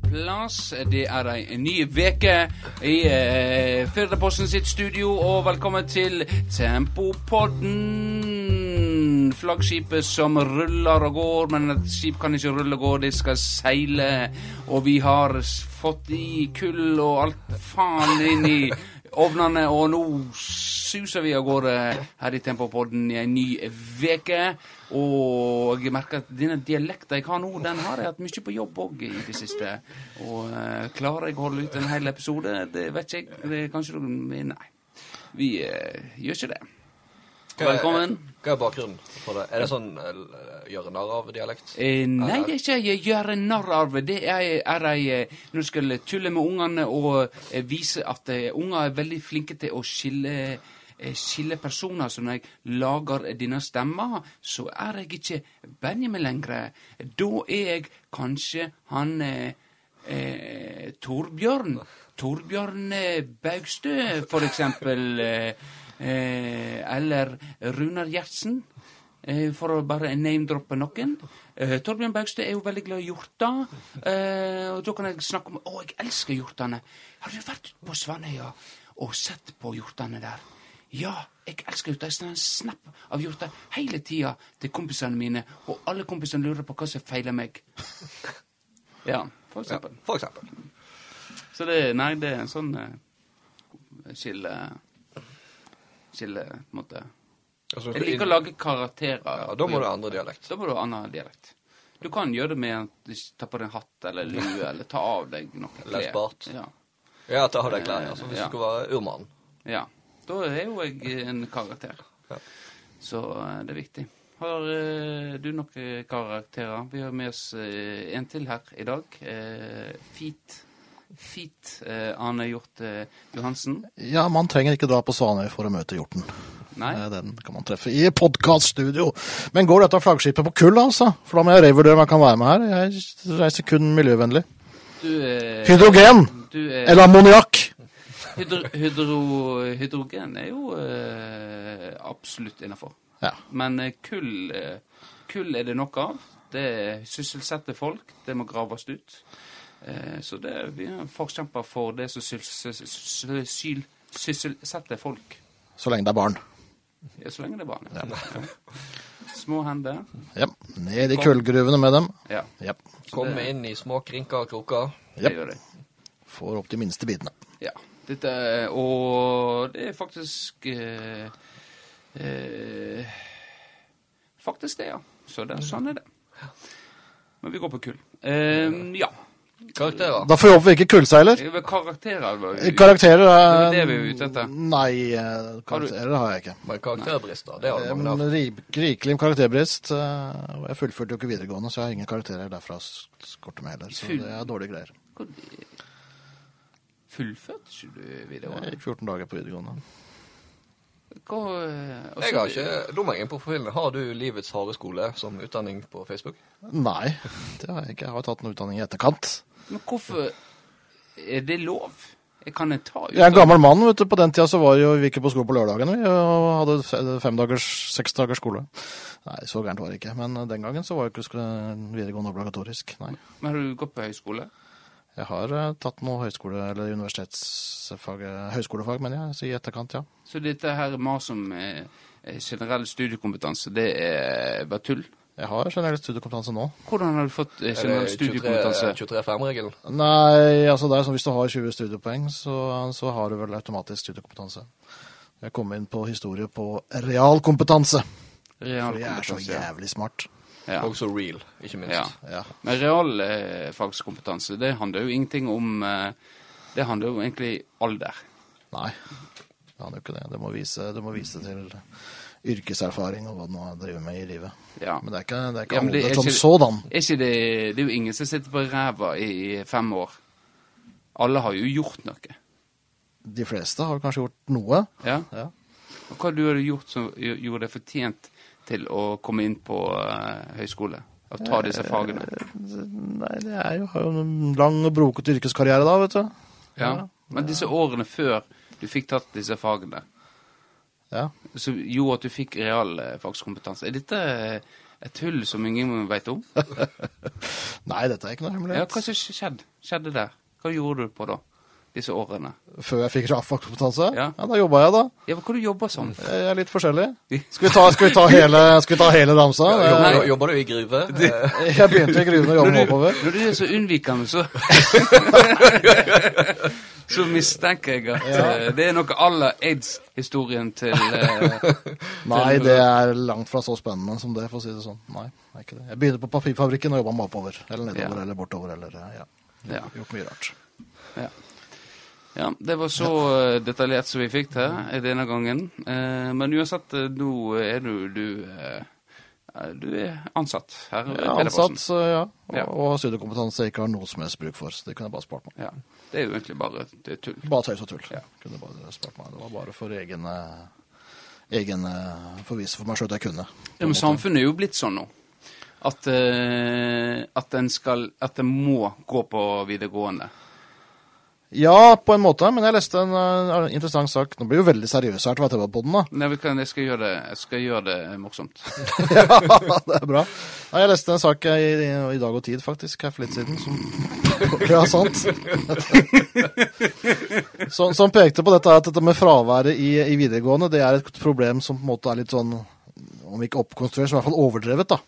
plass. Det er ei ny veke i eh, Firdaposten sitt studio, og velkommen til Tempopodden. Flaggskipet som ruller og går, men et skip kan ikke rulle og gå, det skal seile. Og vi har fått i kull og alt faen inn i ovnene, og nå suser vi av gårde her i Tempopodden i en ny veke. Og jeg merker at denne dialekten jeg har nå, den har jeg hatt mye på jobb òg i det siste. Og uh, klarer jeg å holde ut en hel episode? Det vet ikke jeg. Det kanskje Nei. Vi uh, gjør ikke det. Velkommen. Hva er bakgrunnen for det? Er det sånn gjøre narr av dialekt? Eh, nei, det er ikke jeg gjør narr av. Det er, er ei eh, Når du skal tulle med ungene og eh, vise at eh, unger er veldig flinke til å skille eh, skille personer. Så når jeg lager denne stemma, så er jeg ikke Benjamin lenger. Da er jeg kanskje han eh, eh, Torbjørn. Torbjørn eh, Baugstø, for eksempel. Eh, eh, eller Runar Gjertsen. Eh, for å bare name-droppe noen. Eh, Torbjørn Baugstø er jo veldig glad i hjorter. Eh, og da kan jeg snakke om Å, jeg elsker hjortene. Har du vært på Svanøya og sett på hjortene der? Ja, jeg elsker hjorter. Jeg sender en snap av hjorter hele tida til kompisene mine, og alle kompisene lurer på hva som feiler meg. Ja, for Ja, eksempel. for eksempel. Så det, nei, det er en sånn eh, skille Skille, på en måte. Altså, Jeg liker å lage karakterer. Ja, da må du ha andre dialekt. Da må du ha annen dialekt. Du kan gjøre det med å ta på deg en hatt eller lue, eller ta av deg noe klær. Eller bart. Ja. Ja, ta av deg klær. Altså, hvis Ja. du skal være urmann. ja. Da er jo jeg en karakter. Ja. Så eh, det er viktig. Har eh, du noen karakterer? Vi har med oss eh, en til her i dag. Fit. Eh, Arne Hjort Johansen. Ja, man trenger ikke dra på Svanøy for å møte hjorten. Nei? Den kan man treffe i podkaststudio. Men går dette flaggskipet på kull, altså? For da må jeg revurdere om jeg kan være med her. Jeg reiser kun miljøvennlig. Du er Hydrogen! Du er Eller ammoniakk! Hydro, hydro, hydrogen er jo eh, absolutt innafor. Ja. Men eh, kull, eh, kull er det nok av. Det sysselsetter folk. Det må graves ut. Eh, så det, vi er forkjemper for det som sysselsetter folk. Så lenge det er barn. Ja, så lenge det er barn. Ja. Ja. Små hender. Ja. Ned i kullgruvene med dem. Ja, Ja. Komme inn i små krinker og kroker. det gjør det. Får opp de minste bitene. Ja. Dette, og det er faktisk eh, eh, Faktisk det, ja. Så det, sånn er det. Men vi går på kull. Eh, ja. Karakterer. Da får vi håpe vi ikke er kullseiler. Karakterer var Karakterer er Det er det vi er ute etter. Nei, eh, karakterer har jeg ikke. Men karakterbrister, det har du mange En av. ri- Rikelig karakterbrist. eh, Jeg fullførte jo ikke videregående, så jeg har ingen karakterer derfra s- skorte heller. Så det er dårlige greier. Ikke du videregående? gikk 14 dager på videregående. Hva, også, Jeg har ikke lommeringen på profilen. Har du Livets harde skole som utdanning på Facebook? Nei, det har jeg ikke. Jeg har tatt en utdanning i etterkant. Men hvorfor Er det lov? Jeg kan jeg ta utdanning? Jeg er en gammel mann, vet du. På den tida så var det jo, vi ikke på skole på lørdagene, vi, hadde femdagers, fem dagers, seks dagers skole. Nei, så gærent var det ikke. Men den gangen så var jo ikke videregående obligatorisk, nei. Men har du gått på høyskole? Jeg har eh, tatt noe høyskole, eller universitetsfag, eh, høyskolefag, mener jeg, så i etterkant, ja. Så dette her med om eh, generell studiekompetanse, det er bare tull? Jeg har generell studiekompetanse nå. Hvordan har du fått generell studiekompetanse? 23-5-regelen? Nei, altså det er sånn hvis du har 20 studiepoeng, så, så har du vel automatisk studiekompetanse. Jeg kom inn på historie på realkompetanse, realkompetanse. for jeg er så jævlig smart. Ja. Også real, ikke minst. Ja. Ja. Men realfagskompetanse, det handler jo ingenting om eh, Det handler jo egentlig alder. Nei, det handler jo ikke det. Det må vise, det må vise til yrkeserfaring og hva du nå driver med i livet. Ja. Men det er ikke, det er ikke Ja, det er som ikke- sådan. Er ikke det Det er jo ingen som sitter på ræva i fem år. Alle har jo gjort noe. De fleste har kanskje gjort noe. Ja? Ja. Og hva du hadde gjort som gjorde deg fortjent til å komme inn på eh, høyskole? Og ta disse fagene? Nei, det er jo, har jo en lang og brokete yrkeskarriere da, vet du. Ja. Men disse årene før du fikk tatt disse fagene, Ja. som gjorde at du fikk realfagskompetanse, er dette Et hull som ingen vet om? Nei, dette er ikke noe Ja, hva skjedde, skjedde der? Hva gjorde du på da? Disse årene? Før jeg fikk realfagskompetanse, Ja. ja. da jobba jeg, da. Ja, hva du jobber som? Jeg er litt forskjellig. Skal vi ta, skal vi ta, hele, skal vi ta hele ramsa? Jobber, Eh, du- jobber du i gruve? Eh, Jeg begynte i gruven og jobba meg oppover. Når du er så unnvikende, så Så mistenker jeg at ja. det er noe à la aids-historien til eh, Nei, det er langt fra så spennende som det, for å si det sånn. Nei, det er ikke det. Jeg begynte på papirfabrikken og jobber meg oppover. Eller nedover Ja. eller bortover eller eh, ja. Ja. Gjort mye rart. Ja. Ja, det var så eh, detaljert som vi fikk til denne gangen. Eh, men uansett, eh, nå er du du, du er ansatt her. Jeg er Pedersen. ansatt, ja. Og, Ja. og studiekompetanse jeg ikke har noe som helst bruk for. Så det kunne jeg bare spart meg. Ja, Det er jo egentlig bare det tull. Bare tøys og tull. Ja. Kunne bare spart meg. Det var bare for egen egen eh, for meg sjøl at jeg kunne. Ja, men samfunnet er jo blitt sånn nå. At, at en skal At en må gå på videregående. Ja, på en måte, men jeg leste en eh, interessant sak. Nå blir det jo veldig seriøs her til TV-podden, da. Nei, vi kan, jeg, skal gjøre det, jeg skal gjøre det morsomt. ja, det er bra. Nei, jeg leste en sak i, i, i Dag og Tid, faktisk, her for litt siden, som Ja, sant. som, som pekte på dette at dette med fraværet i, i videregående, det er et problem som på en måte er litt sånn, om ikke oppkonstruert, så i hvert fall overdrevet, da.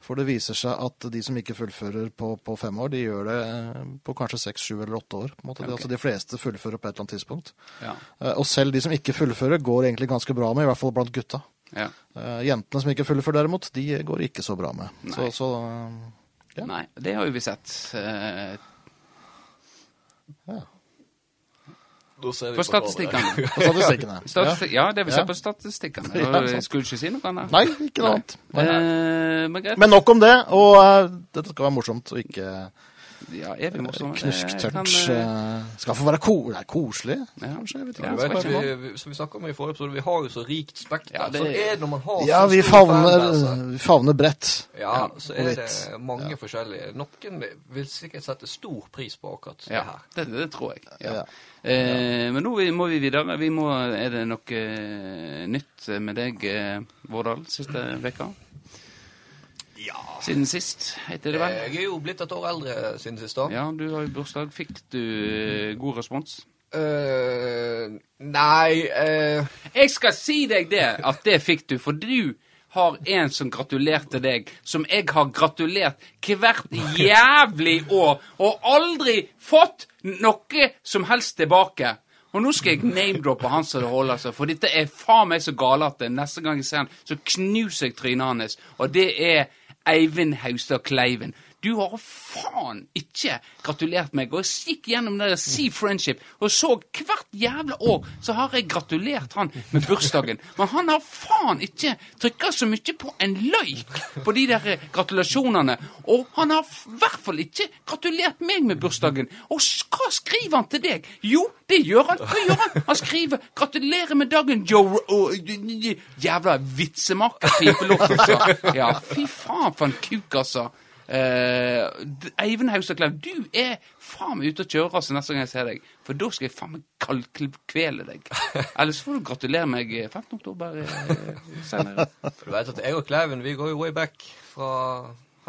For det viser seg at de som ikke fullfører på, på fem år, de gjør det eh, på kanskje seks, sju eller åtte år. Det, altså, de fleste fullfører på et eller annet tidspunkt. Ja. Eh, Og selv de som ikke fullfører, går egentlig ganske bra med, i hvert fall blant gutta. ja. Eh, jentene som ikke fullfører derimot, de går ikke så bra med. Nei. så så, Ja. Nei, det har jo vi sett. Eh, Da ser vi på på statistikkene. på statistikkene. Statistikk, ja, det vi ser Ja. på statistikkene. Ja, skulle ikke si noe annet. Nei, ikke noe annet. Men, Eh, men nok om det, og uh, dette skal være morsomt og ikke Ja, er vi morsomme? knusktørt. Jeg kan, eh, eh, skal få være ko det er koselig, Ja. kanskje? Jeg vet Ja, vet, vi, vi, som vi snakket om i forrige episode, vi har jo så rikt spekter. Ja, det- Så er det når man har Ja, vi favner, fanbase. vi favner bredt. Ja, så er det mange forskjellige. Noen vil sikkert sette stor pris på akkurat det Ja, her. det, det tror jeg. Ja. Ja. Eh, men nå må vi videre. Vi må, er det noe eh, nytt med deg, eh, Vårdal, siste veka? Ja. Siden sist, heter det vel? Jeg er jo blitt et år eldre siden sist da. Ja, du har jo bursdag. Fikk du eh, god respons? Uh, nei uh... Jeg skal si deg det, at det fikk du, for du har en som gratulerte deg, som jeg har gratulert hvert jævlig år, og aldri fått noe som helst tilbake. Og nå skal jeg name-droppe han som det holder seg, for dette er faen meg så gale at neste gang jeg ser han, så knuser jeg trynet hans, og det er Eivind Haustad Kleiven. Du har faen ikke gratulert meg. Og jeg gikk gjennom det der Sea Friendship og så hvert jævla år så har jeg gratulert han med bursdagen. Men han har faen ikke trykka så mye på en løyk på de der gratulasjonene. Og han har i hvert fall ikke gratulert meg med bursdagen. Og hva skriver han til deg? Jo, det gjør han. Hva gjør han? Han skriver 'Gratulerer med dagen, Joe Jævla vitsemaker, altså. Ja, fy faen for en kuk, altså. Eh, D- Eivind Haustad du er faen meg ute å kjøre altså, neste gang jeg ser deg. For da skal jeg faen meg kaldkvele deg. Ellers får du gratulere meg eh, 15. oktober eh, senere. Du vet at jeg og Kleiven vi går jo way back fra,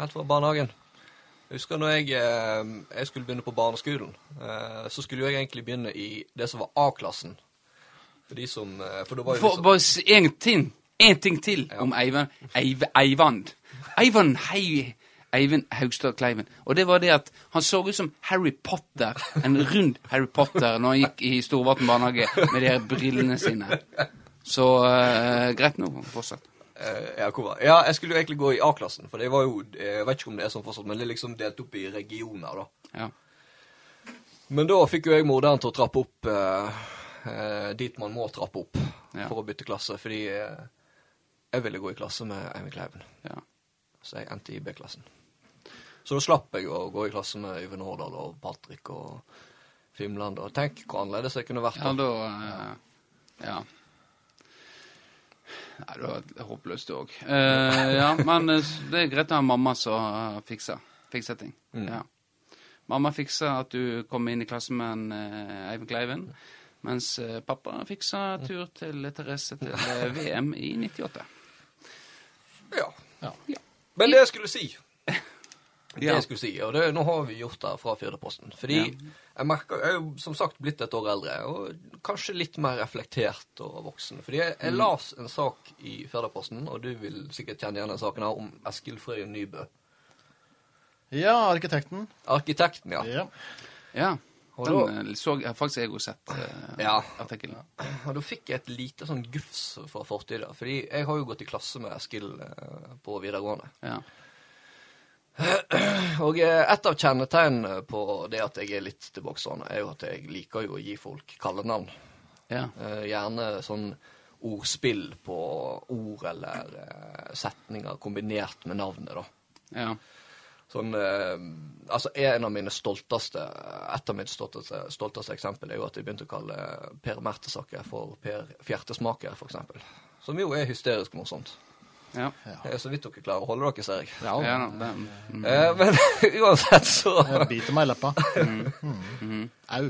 helt fra barnehagen. Jeg husker når jeg, eh, jeg skulle begynne på barneskolen, eh, så skulle jeg egentlig begynne i det som var A-klassen. For de som eh, For da var jo For liksom bare én en ting, en ting til om Eivind Eiv, Eivand. Eivind Hei, Eivind Haugstad Kleiven. Og det var det at han så ut som Harry Potter, en rund Harry Potter, når han gikk i Storvatn barnehage med de her brillene sine. Så uh, greit nå, fortsett. eh, ja, Ja, jeg skulle jo egentlig gå i A-klassen, for det var jo Jeg vet ikke om det er sånn fortsatt, men det er liksom delt opp i regioner, da. Ja. Men da fikk jo jeg morderen til å trappe opp eh, eh, dit man må trappe opp Ja. for å bytte klasse, fordi eh, jeg ville gå i klasse med Eivind Kleiven. ja. Så jeg endte i B-klassen. Så da slapp jeg å gå i klasse med Øyvind Hårdal og Patrick og Fimland. Og tenk hvor annerledes jeg kunne vært Ja, da. da eh, Ja. Nei, det var håpløst, òg. ja, men eh, det er greit å ha mamma som fikser, fikser ting. Ja. Mamma fiksa at du kom inn i klassen med en eh, Eivind Kleiven, mens eh, pappa fiksa tur til Therese til eh, VM i 98. Ja. Men det jeg skulle si Det Ja. jeg skulle si, og det, nå har vi gjort det fra Firdaposten. Fordi Ja. jeg merker, jeg er jo som sagt blitt et år eldre, og kanskje litt mer reflektert og voksen. Fordi jeg, Mm. jeg las en sak i Firdaposten, og du vil sikkert kjenne igjen den saken her, om Eskil Frøyen Nybø. Ja, arkitekten. Arkitekten, ja. Ja. Ja. Og Den eh, så jeg faktisk jeg også sett uh, Ja. artikkelen. Og da fikk jeg et lite sånn gufs fra fortida. Fordi jeg har jo gått i klasse med Eskil uh, på videregående. Ja. Og eh, et av kjennetegnene på det at jeg er litt tilbakestående, er jo at jeg liker jo å gi folk kallenavn. Ja. Eh, gjerne sånn ordspill på ord eller eh, setninger kombinert med navnet, da. ja. Sånn Altså, en av mine stolteste Et av mine stolteste, stolteste eksempel er jo at jeg begynte å kalle Per Mertesaker for Per Fjertesmaker, eksempel. Som jo er hysterisk morsomt. Ja. er Så vidt dere klarer å holde dere, ser jeg. Ja, ja det, mm. Eh, men uansett, så Jeg biter meg i leppa. Mm. Au.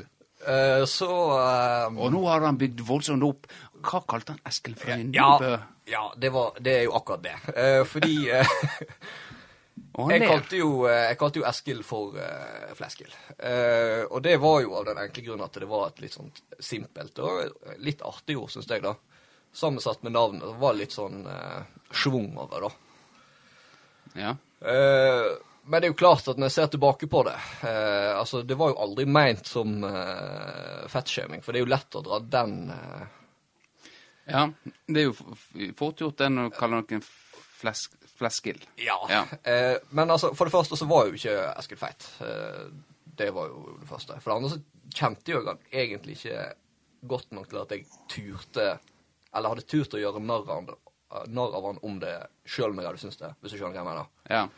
eh, Så eh, Og nå har han bygd voldsomt opp. Hva kalte han Eskil Ja, Nybø? ja det, var, det er jo akkurat det. Eh, fordi eh, jeg, kalte jo, jeg kalte jo Eskil for uh, Fleskil. Eh, og det var jo av den enkle grunn at det var et litt sånn simpelt og litt artig ord, syns jeg, da. Sammensatt med navnet. Det var litt sånn eh, schwung over, da. Ja. Eh, men det er jo klart at når jeg ser tilbake på det eh, Altså, det var jo aldri meint som eh, fettshaming, for det er jo lett å dra den eh, ja. Det er jo fort gjort den å kalle noen flesk, fleskil. Ja. Ja. Eh, men altså, for det første så var jo ikke Eskil feit. Eh, det var jo det første. For det andre så kjente jeg han egentlig ikke godt nok til at jeg turte Eller hadde turt å gjøre narr av han- han om det sjøl om jeg hadde syntes det, hvis du skjønner hva jeg mener. Ja.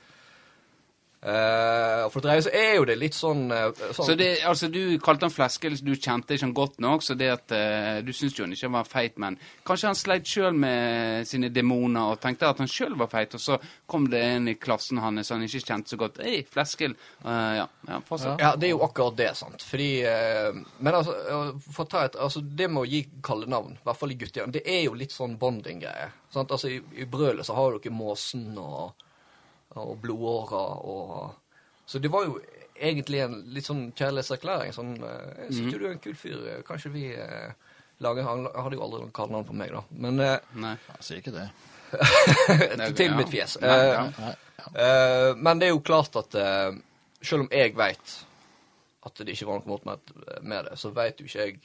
Og for det så er jo det litt sånn, uh, sånn Så det, altså, du kalte han Fleskel du kjente ikke han godt nok, så det at uh, du syntes jo han ikke var feit, men kanskje han sleit sjøl med sine demoner og tenkte at han sjøl var feit, og så kom det en i klassen hans han ikke kjente så godt. Ei, fleskel. Ja, ja. Ja, det er jo akkurat det, sant. Fordi Men altså, for å ta et Altså, det med å gi kallenavn, i hvert fall i guttegjeng, det er jo litt sånn bonding-greie. sant? Altså, i, i brølet så har dere Måsen og, og Blodåra og Så det var jo egentlig en litt sånn kjærlighetserklæring. Sånn Jeg 'Syns du er en kul fyr? eh, Kanskje vi eh, lager Han hadde jo aldri noen kallenavn på meg, da. Men eh, Nei. Jeg sier ikke det. til Ja. mitt fjes. Nei, Eh, ja. Nei. Eh, men det er jo klart at eh, selv om jeg veit at det ikke var noe mot med, med det, så veit jo ikke jeg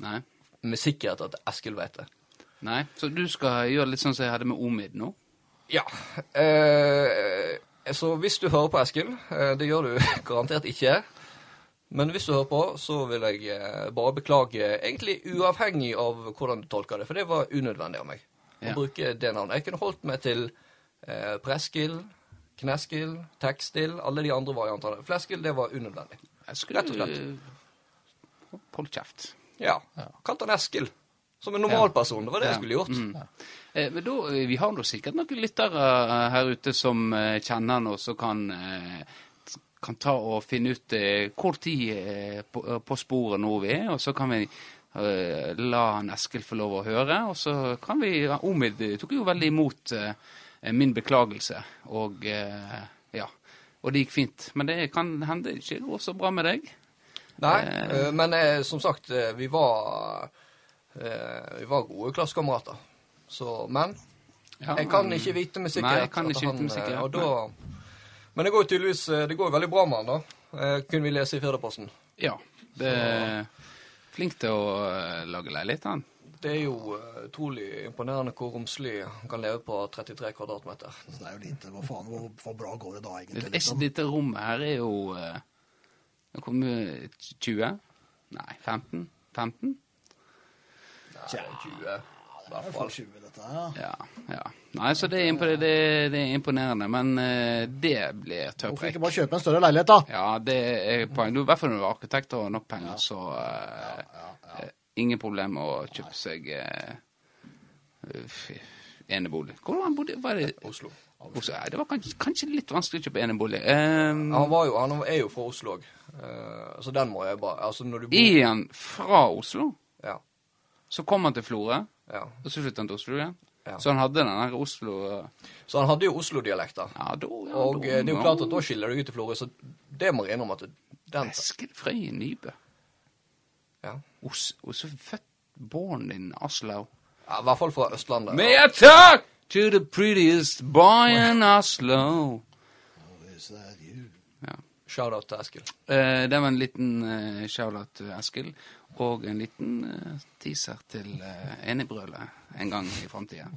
Nei. med sikkerhet at Eskil veit det. Nei. Så du skal gjøre litt sånn som jeg hadde med Omid nå? Ja. Eh, så hvis du hører på Eskil, eh, det gjør du garantert ikke. Men hvis du hører på, så vil jeg eh, bare beklage, egentlig uavhengig av hvordan du tolker det, for det var unødvendig av meg Ja. å bruke det navnet. Jeg kunne holdt meg til eh, Preskil, Kneskil, Tekstil, alle de andre variantene. Fleskil, det var unødvendig. Jeg skulle Rett og slett. Hold kjeft. Ja. kalt han Eskil. Som en normalperson. Det var det jeg skulle gjort. Mm. Eh, men da, eh, vi har da sikkert noen lyttere eh, her ute som kjenner han, og som kan, kan ta og finne ut hvor tid på, på sporet nå vi er, og så kan vi la han Eskil få lov å høre. Og så kan vi Omid tok jo veldig imot min beklagelse, og ja. Og det gikk fint. Men det kan hende ikke går så bra med deg. Nei, men som sagt, vi var Vi var gode klassekamerater. Så Men Ja, jeg kan ikke vite med Nei, sikkerhet. jeg kan at han, vite med eh, sikkerhet, Og da, men det går jo tydeligvis eh, det går veldig bra med han, da. Eh, kunne vi lese i Firdaposten. Ja. Det er flink til å eh, lage leilighet, han. Det er jo eh, utrolig imponerende hvor romslig han kan leve på 33 kvadratmeter. Så det er jo lite. Hva faen, hvor, hvor bra går det da, Det egentlig? er ikke Liksom? dette rommet her er jo eh, Det kommer 20? Nei, 15? 15? Nei, 20, Det hvert er fall. for 20, dette her. Ja. ja. Nei, så det er, impo- det, det er imponerende, men eh, det blir Hvorfor ikke bare kjøpe en større leilighet, da? Ja, det er poeng. I hvert fall når du er arkitekt og har nok penger, så eh, eh, Ingen problem å kjøpe seg uh, enebolig. Hvor var han bodde? Var det Oslo. Oslo? Ja, det var kanskje, kanskje litt vanskelig å kjøpe enebolig. Um, Han, var jo, han er jo fra Oslo òg, så den må jeg bare Altså, når du bor er han fra Oslo? Ja. Så kom han til Florø, ja. og så flyttet han til Oslo igjen? Ja. Så han hadde den der Oslo eh, Så han hadde jo Oslo-dialekta. Ja, da ja, Og da- eh, det er jo klart at da skiller det ut i Florø, så det må jeg innrømme at den Eskil Frøy Nybø. ja. Os, også født born in Oslo. ja, I hvert fall fra Østlandet. May I talk to the prettiest boy in Oslo? Ja. Shout-out til Eskil. Eh, det var en liten uh, shout-out til Eskil, og en liten eh, teaser til uh, Enebrølet en gang i framtida.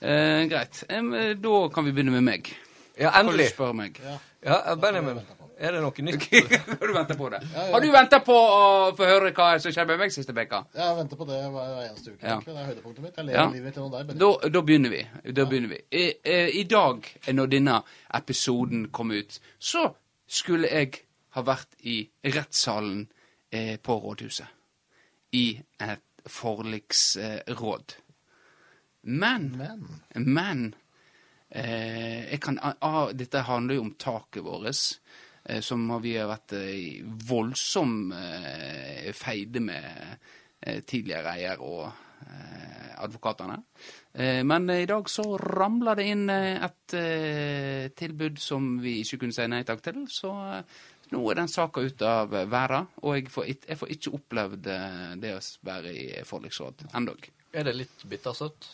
Eh, greit. Eh, da kan vi begynne med meg. Ja, endelig. Kan du spørre meg? Ja, Benjamin, er det noe nytt? Har du venta på det? Har du venta på å få høre hva som skjedde med meg siste uka? Jeg venter på det hver eneste uke. Ja. Det er høydepunktet mitt. Jeg lever Ja. livet mitt gjennom deg. Da, da begynner vi. Da begynner vi. I, eh, I dag, når denne episoden kom ut, så skulle jeg ha vært i rettssalen eh, på rådhuset. I et forliksråd. Men Men Men eh, kan, ah, ah, dette handler jo om taket vårt, eh, som har vi har vært eh, voldsom eh, feide med eh, tidligere eier og eh, advokatene. Eh, men i dag så ramla det inn et tilbud som vi ikke kunne si nei takk til, så nå er den saka ute av verden, og jeg får, jeg får ikke opplevd eh, det å være i forliksråd endog. Er det litt bittersøtt?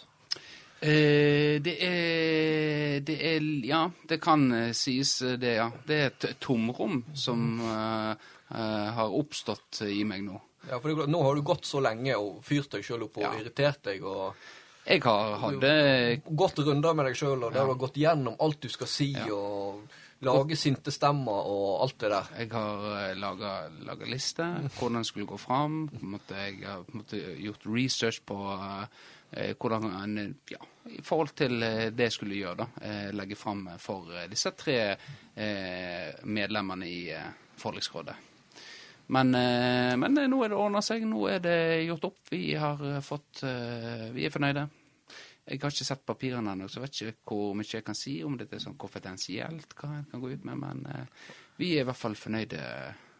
Eh, det er Det er Ja, det kan eh, sies eh, det, ja. Det er et tomrom som eh, eh, har oppstått i meg nå. Ja, for det Nå har du gått så lenge og fyrt deg sjøl opp og Ja. irritert deg og Jeg har hadde gått runder med deg sjøl, og der du har gått gjennom alt du skal si, Ja. og lage sinte stemmer og alt det der. Jeg har laga, laga liste, hvordan skulle gå fram. Jeg har gjort research på eh, hvordan en, ja, I forhold til eh, det skulle gjøre, da. Eh, legge fram for eh, disse tre eh, medlemmene i eh, forliksrådet. Men, eh, men eh, nå er det ordna seg. Nå er det gjort opp. Vi har eh, fått eh, Vi er fornøyde. Jeg har ikke sett papirene ennå, så jeg vet ikke hvor mye jeg kan si om dette er sånn konfidensielt, hva jeg kan gå ut med, men eh, vi er i hvert fall fornøyde.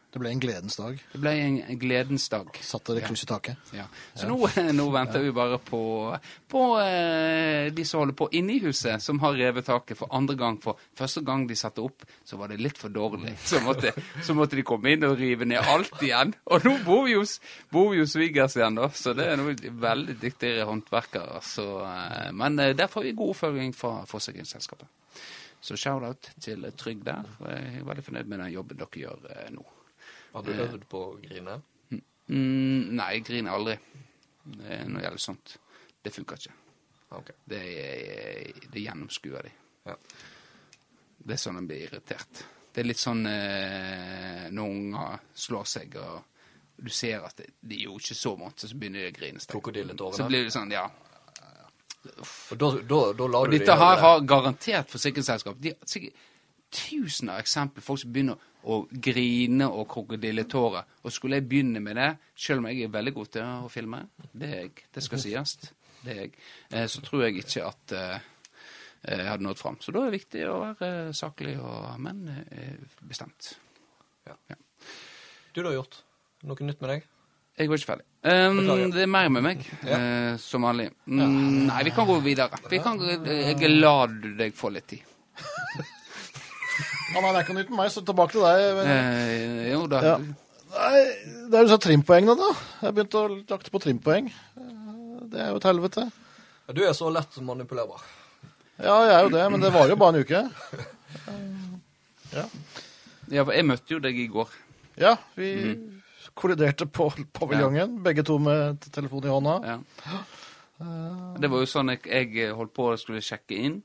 Det ble en gledens dag. Det ble en en gledens dag. Satte det kryss i taket. Ja. Så Nå, nå venter vi bare på, på eh, de som holder på inne i huset, som har revet taket for andre gang. For første gang de satte opp, så var det litt for dårlig. Så måtte, så måtte de komme inn og rive ned alt igjen. Og nå bor vi hos, bor vi hos svigers igjen, da. Så det er noen veldig dyktigere håndverkere. Så, eh, men eh, der får vi god oppfølging fra forsikringsselskapet. Så shout-out til Trygg der. Jeg er veldig fornøyd med den jobben dere gjør eh, nå. Har du øvd på å grine? Mm, nei, jeg griner aldri eh, når det gjelder sånt. Det funker ikke. Okay. Det, det gjennomskuer de. Ja. Det er sånn en blir irritert. Det er litt sånn eh, når unger slår seg, og du ser at det, de gjorde ikke så vondt, så begynner de å grine. Så blir det sånn, ja. Og da, da, da Og de dette her har garantert forsikringsselskap. De har sikkert tusen av eksempler folk som begynner å grine og krokodilletårer. Og skulle jeg begynne med det, selv om jeg er veldig god til å filme, det er jeg, det skal sies, det er jeg, eh, så tror jeg ikke at eh, jeg hadde nådd fram. Så da er det viktig å være saklig, og, men eh, bestemt. Du da, Hjort? Noe nytt med deg? Jeg var ikke ferdig. Um, det er mer med meg, eh, som vanlig. Mm, nei, vi kan gå videre. Vi kan, jeg lar deg få litt tid. Ja, nei, det er ikke noe nytt med meg, så tilbake til deg. Eh, jo da. Ja. Nei, det er jo så trimpoengene, da. Jeg begynte å jakte på trimpoeng. Eh, Det er jo et helvete. Ja, Du er så lett manipulerbar. Ja, jeg er jo det, men det varer jo bare en uke. Ja, for jeg møtte jo deg i går. Ja, vi kolliderte på paviljongen, begge to med telefon i hånda. Ja. Det var jo sånn jeg, jeg holdt på å skulle sjekke inn,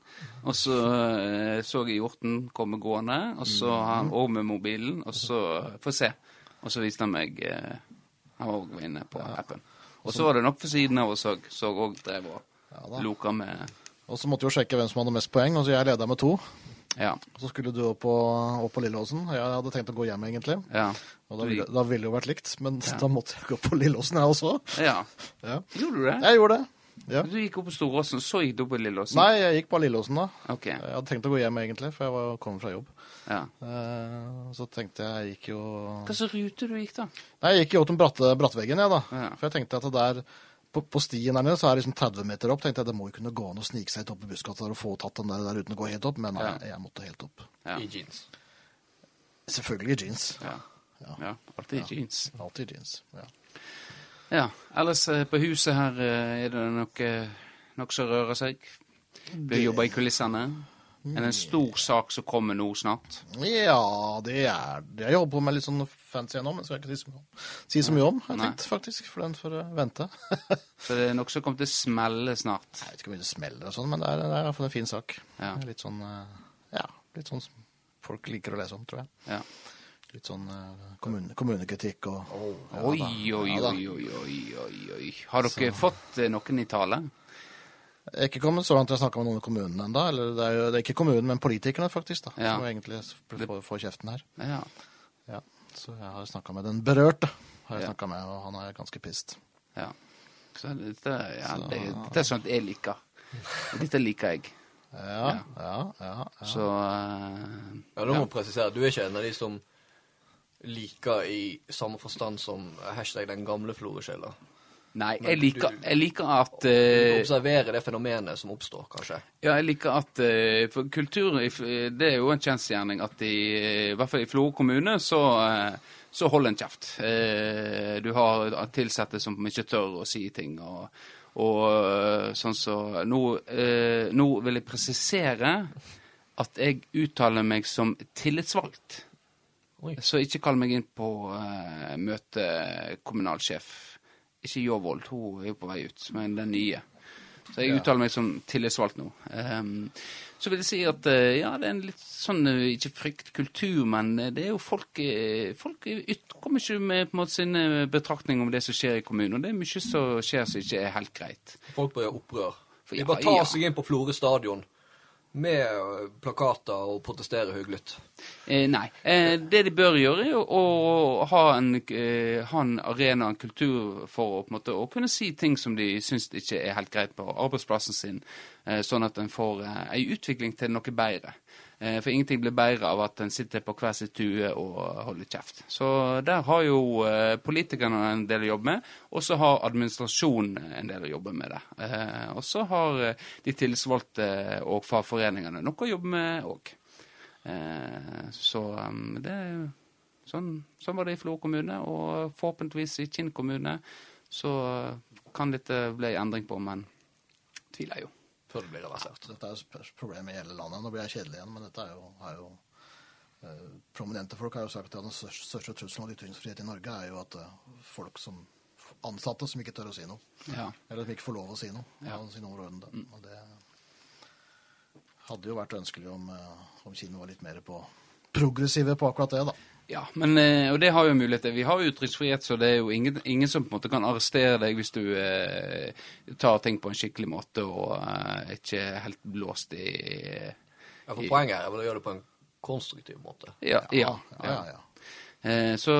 og så eh, så jeg hjorten komme gående, og så han òg med mobilen, og så Få se. Og så viste han meg eh, Han var òg inne på appen. Og så var det nok for siden av oss òg. Så òg drev og loka med Og så måtte vi jo sjekke hvem som hadde mest poeng, og så jeg leda med to. Ja. Så skulle du opp på, opp på Lilleåsen. Jeg hadde tenkt å gå hjem, egentlig. Ja. Og da ville, da ville det jo vært likt, men Ja. da måtte jeg gå på Lilleåsen, jeg også. ja. Ja. Gjorde du det? Jeg gjorde det. Ja. Du gikk opp på Storåsen, så gikk du opp på Lilleåsen? Nei, jeg gikk på Lilleåsen da. Okay. Jeg hadde tenkt å gå hjem, egentlig, for jeg var kommet fra jobb. Ja. Uh, Så tenkte jeg jeg gikk jo Hva slags rute du gikk, da? Nei, jeg gikk jo til bratte, Brattveggen, jeg, da. Ja. For jeg tenkte at det der på, på stien der nede så er det liksom 30 meter opp. Tenkte jeg det må jo kunne gå an å snike seg opp i buskatet og få tatt den der, der uten å gå helt opp, men nei, Ja. jeg måtte helt opp. Ja. I jeans. Selvfølgelig jeans. Ja. Ja. ja. Alltid jeans. Alltid jeans. Ja. Ja. Ellers eh, på huset her eh, er det noe, noe som rører seg. Blir jobba i kulissene. Er det en stor sak som kommer nå snart? ja, det er det. Jeg jobber med litt sånn fancy ennå, men skal jeg ikke si så mye om. Si så mye om, jeg tenkt, faktisk. For den får vente. Så det er noe som kommer til å smelle snart. Jeg vet ikke om det smeller og sånn, men det er, det er fall en fin sak. Ja. Litt sånn eh, Ja, litt sånn som folk liker å lese om, tror jeg. Ja. Litt sånn eh, kommune, kommunekritikk og Ja Oi, oi, Ja oi, oi, oi, oi. Har dere fått eh, noen i tale? Jeg er ikke kommet så langt til å snakke med noen i kommunen ennå. Eller det er jo det er ikke kommunen, men politikerne, faktisk, da. Ja. Som egentlig får, får kjeften her. Ja. Ja. Så jeg har snakka med den berørte, har jeg Ja. med, og han er ganske pissed. ja. Så dette, ja, Så- det, dette er sånt jeg liker. Dette liker jeg. Ja, ja, ja. ja. Så uh, Ja, du må du presisere. Du er ikke en av de som liker i samme forstand som hashtag den gamle floresjela. Nei, jeg liker, jeg liker at uh, Observere det fenomenet som oppstår, kanskje. Ja, jeg liker at uh, For kultur Det er jo en kjensgjerning at i, i hvert fall i Florø kommune så, uh, så holder en kjeft. Uh, Du har ansatte som ikke tør å si ting. og og eh, sånn så nå, eh, nå vil jeg presisere at jeg uttaler meg som tillitsvalgt. Oi. Så ikke kall meg inn på uh, møte kommunalsjef. Ikke Jåvold, hun er jo på vei ut, men den nye. Så jeg Ja. uttaler meg som tillitsvalgt nå. Um, så vil jeg si at uh, ja, det er en litt sånn uh, ikke fryktkultur, men det er jo folk Folk kommer ikke med på en måte sine betraktninger om det som skjer i kommunen. Og det er mye som skjer som ikke er helt greit. Folk bør gjøre opprør. For De bare tar ja. seg inn på Florø stadion med plakater og protestere høylytt. Eh, nei. Eh, det de bør gjøre, er å ha en, eh, ha en arena, en kultur, for å, på en måte, å kunne si ting som de syns ikke er helt greit på arbeidsplassen sin, eh, sånn at en får eh, ei utvikling til noe bedre. Eh, for ingenting blir bedre av at en sitter på hver sin tue og holder kjeft. Så der har jo eh, politikerne en del å jobbe med, og så har administrasjonen en del å jobbe med det. Eh, og så har de tillitsvalgte og fagforeningene noe å jobbe med òg. Så um, det sånn, sånn var det i Flo kommune, og forhåpentligvis i Kinn kommune så kan dette bli endring på, men tviler jeg jo. Før det blir reversert. Dette er jo et problem i hele landet. Nå blir jeg kjedelig igjen, men dette er jo, er jo eh, Prominente folk har jo sagt at den største, trusselen mot ytringsfrihet i Norge er jo at eh, folk som ansatte som ikke tør å si noe. Ja. Eller som ikke får lov å si noe. Ja. Si noe om det. Og det hadde jo vært ønskelig om, eh, om Kino var litt mer på progressive på akkurat det, da. Ja, men, eh, og det har jo muligheter. Vi har jo ytringsfrihet, så det er jo ingen, ingen som på en måte kan arrestere deg hvis du eh, tar ting på en skikkelig måte og eh, ikke helt blåst i Ja, for Poenget her er vel å gjøre det på en konstruktiv måte. Ja. ja, ja, ja, ja. Eh, Så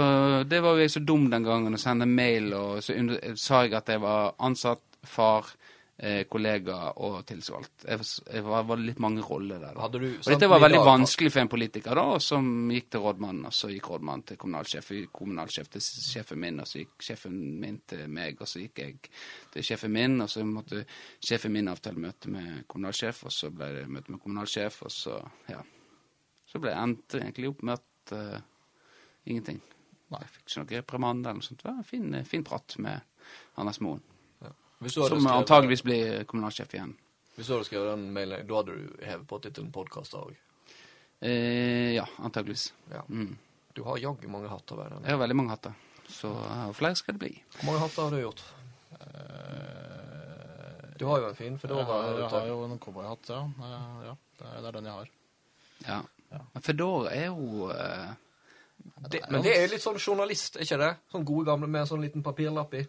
det var jo jeg så dum den gangen å sende mail, og så under, sa jeg at jeg var ansatt, far, eh, kollega og tillitsvalgt. Jeg, var- jeg var, var litt mange roller der. Da. Du Og dette var veldig dag, vanskelig for en politiker, da, som gikk til rådmannen, og så gikk rådmannen til kommunalsjef, kommunalsjef til sjefen min, og så gikk sjefen min til meg, og så gikk jeg til sjefen min, og så måtte sjefen min avtale møte med kommunalsjef, og så ble det møte med kommunalsjef, og så, ja. Så ble jeg endte egentlig opp med at uh, ingenting. Jeg fikk ikke noe reprimande eller noe sånt. Det var en fin, fin prat med Anders Moen, som antageligvis blir kommunalsjef igjen. Hvis du hadde skrevet den mailen, da hadde du hevet på tittelen podkaster òg. Eh, ja, antageligvis. Ja. Mm. Du har jaggu mange hatter ved den. Jeg har veldig mange hatter, så uh, flere skal det bli. Hvor mange hatter har du gjort? Du har jo en fin Jeg fedora. har, jeg ute. har jo en cowboyhatt, ja. Ja det, er, den jeg har. Ja. Ja. Fedora er jo eh, det, men det er litt sånn journalist, er ikke det? Sånn gode gamle med en sånn liten papirlapp i.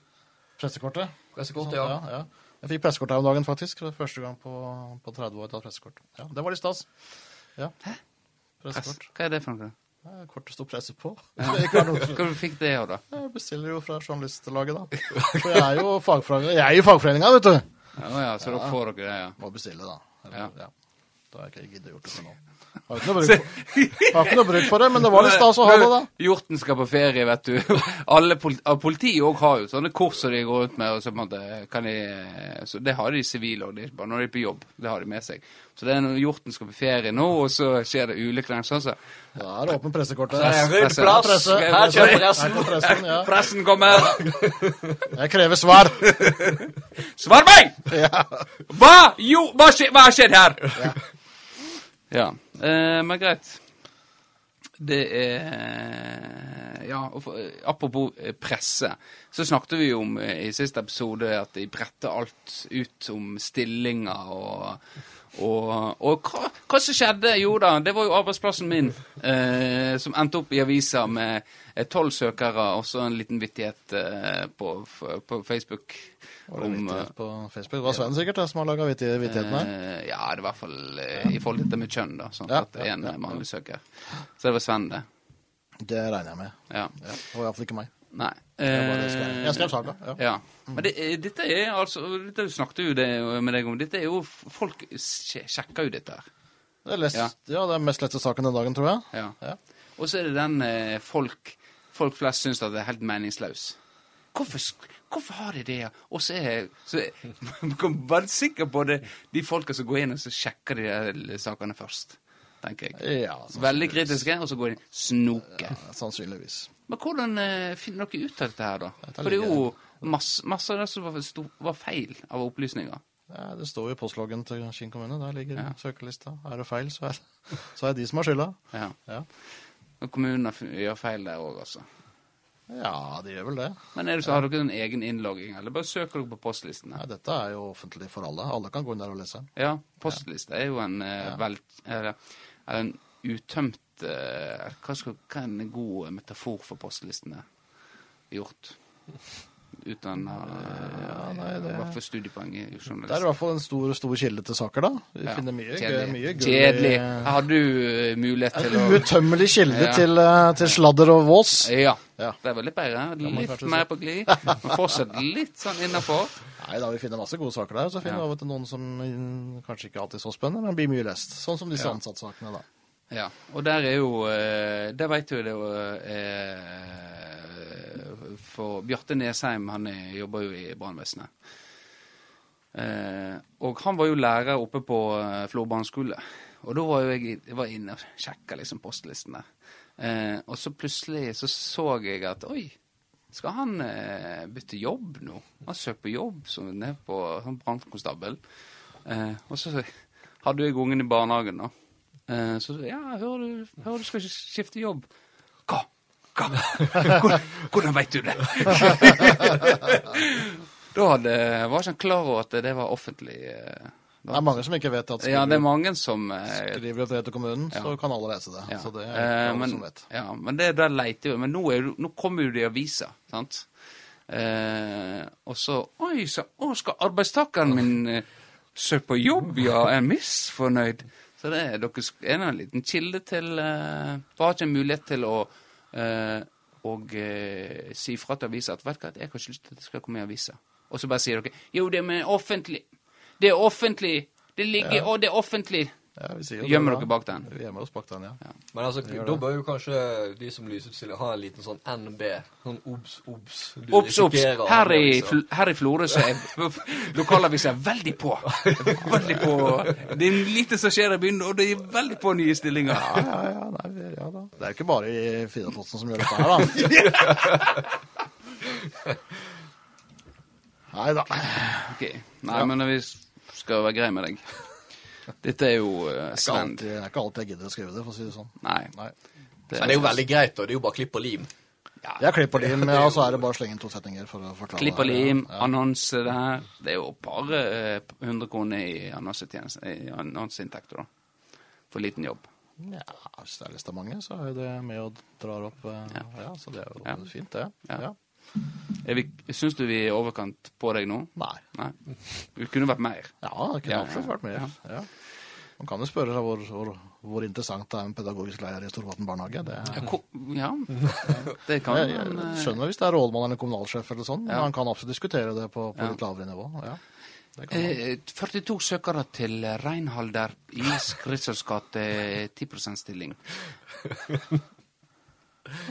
Pressekortet? Pressekortet, ja. ja, ja. Jeg fikk pressekort her om dagen, faktisk. Første gang på, på 30 år jeg tatt pressekort. Ja, det var litt stas. Ja. Hæ? Pressekort. Hva er det for noe? Ja, Kortet sto presse på. Ikke Hva fikk det av, da? Jeg bestiller jo fra journalistlaget, da. For jeg er jo fagforeninga, jeg er i fagforeninga, vet du. Ja, ja, så da får dere det, ja. Må bestille, da. Ja. ja. Det har jeg ikke giddet gjort det til nå. Har ikke noe bruk for, har ikke noe bruk for det, men det var litt stas å ha det, da. Hjorten skal på ferie, vet du. Alle politi, Politiet òg har jo sånne kort som de går rundt med. og så på en måte kan de, så Det har de sivile òg, bare når de er på jobb. Det har de med seg. Så det er når hjorten skal på ferie nå, og så skjer det ulykker. Sånn, så. Da er det åpent pressekortet. Er Presse. Presse. Her kommer pressen. Pressen, ja. Pressen kommer! Jeg krever svar. Svar meg! Ja. Hva? Jo, hva, skje, hva har skjedd her? Ja. Eh, men greit. Det er Ja, for, apropos eh, presse, så snakket vi jo om eh, i siste episode at de bretter alt ut om stillinger og og, og hva, hva som skjedde? Jo da, det var jo arbeidsplassen min eh, som endte opp i avisa med tolv søkere og så en liten vittighet eh, på, på Facebook. Var det om, vittighet på Facebook? Det var Sven sikkert det, som har laga vittigheten her. Eh, ja, det var i hvert fall eh, i forhold til dette med kjønn, da. Sånn Ja, at det er en ja. mannlig søker. Så det var Sven, det. Det regner jeg med. Ja. Ja, det var iallfall ikke meg. Nei. Jeg, Eh, skrev, jeg saka. Ja. ja. Men det, er- dette er altså Dette snakket jo det med deg om. Dette er jo Folk sjekker jo dette her. Det er, lest, Ja. ja. det er mest lette saken den dagen, tror jeg. Ja. Ja. Og så er det den eh, folk Folk flest syns at det er helt meningsløs. Hvorfor, hvorfor har de det? Og så er så bare Man kan være sikker på det, de folka som går inn og så sjekker de sakene først. Tenker jeg. Ja, Veldig kritiske, og så går de inn snoke. sannsynligvis. Men hvordan eh, finner dere ut av dette her, da? Dette For det er jo masse, masse av det som var, var feil av opplysninger. Ja, det står jo i postloggen til Kinn kommune. Der ligger Ja. søkelista. Er det feil, så er, så er det de som har skylda. Ja. Ja. Og kommunene gjør feil der òg, altså. ja, de gjør vel det. Men det så, har dere en egen innlogging, eller bare søker dere på postlistene? Nei, dette er jo offentlig for alle. Alle kan gå inn der og lese. Ja, postliste er jo en eh, Ja. vel... Eller, er en utømt eh, hva, skal, hva er en god metafor for postlistene gjort? Uten å Ja, nei, det- I hvert fall studiepoeng i Det er i hvert fall en stor, stor kilde til saker, da. Vi Ja, finner mye, kjedelig. mye gull Kjedelig. Har du eh, mulighet til å Uuttømmelig kilde Ja. til, eh, til sladder og vås. Ja. Ja. Det er veldig bedre. Litt mer på glid. Men fortsatt litt sånn innafor. Nei da, vi finner masse gode saker der. Og Så finner vi Ja. av noen som mm, kanskje ikke alltid er så spennende, men blir mye lest. Sånn som disse Ja. ansattsakene, da. Ja. Og der er jo eh, Der veit du det jo eh, For Bjarte Nesheim, han er, jobber jo i brannvesenet. Eh, og han var jo lærer oppe på eh, Flå barneskole. Og da var jo jeg, jeg var inne og sjekka liksom postlistene. der. og så plutselig så så jeg at oi, skal han eh, bytte jobb nå? Han søker jobb som ned på sånn brannkonstabel. Eh, og så hadde jeg ungen i barnehagen, da. Eh, så ja, hører du, hører du skal ikke skifte jobb. Hva? Hva? Hvordan, hvordan veit du det? da hadde, var ikke han klar over at det var offentlig. eh, Det er mange som ikke vet at skriver, Ja, det er mange som eh, skriver et brev til kommunen, så kan alle lese det. ja. Så det er Eh, alle men, som vet. Ja, men det der leter jo Men nå, er, nå kommer jo det i avisa, sant? Eh, og så Oi, så å, skal arbeidstakeren min eh, søke på jobb, ja? Er misfornøyd? Så det er deres er en liten kilde til eh, Har ikke en mulighet til å eh, og eh, si fra til avisa at vet du hva, jeg har ikke lyst til at det skal komme i avisa. Og så bare sier dere jo, det er med offentlig. Det er offentlig. Det ligger og det er offentlig. Ja, vi sier Gjemmer det, dere bak den? Vi gjemmer oss bak den, ja. Men altså, da bør jo kanskje de som lysutstiller ha en liten sånn NB. Sånn obs, obs. Du Obs, obs! Her i, liksom. Her i Florø så er lokalavisa veldig på. Veldig på. Det er lite som skjer i byen, og det er veldig på nye stillinger. Ja, ja, ja, nei, ja da. Det er jo ikke bare i Totsen som gjør dette her, da. Nei da. Ok, Nei, men vi skal være grei med deg. Dette er jo uh, Det Sven. det er ikke alltid jeg gidder å skrive det, for å si det sånn. Nei. Nei. Men det er jo veldig greit, og Det er jo bare klipp og lim. Jeg klipper lim, ja, og så er det bare å slenge inn to setninger for å forklare. Klipp og lim, Ja. annonse der. Det er jo bare hundre 100 kroner i annonseinntekter, da. For liten jobb. Ja, hvis det er litt av mange, så er jo det med og drar opp eh, Ja. ja. så det er jo Ja. fint, det. Ja. Ja. Er syns du vi er i overkant på deg nå? Nei. Nei. Vi kunne vært mer. Ja, det kunne absolutt ja, vært mer. ja. Ja. Man kan jo spørre seg hvor, hvor, hvor interessant det er en pedagogisk lærer i Storvatn barnehage. Det er, Ja, ja, det kan jeg, man jeg eh, skjønner hvis det er rådmann eller kommunalsjef eller sånn, men han man kan absolutt diskutere det på, på litt lavere nivå. Ja, det kan man. eh, 42 søkere til Reinhalder i Kritzels gate, 10% stilling.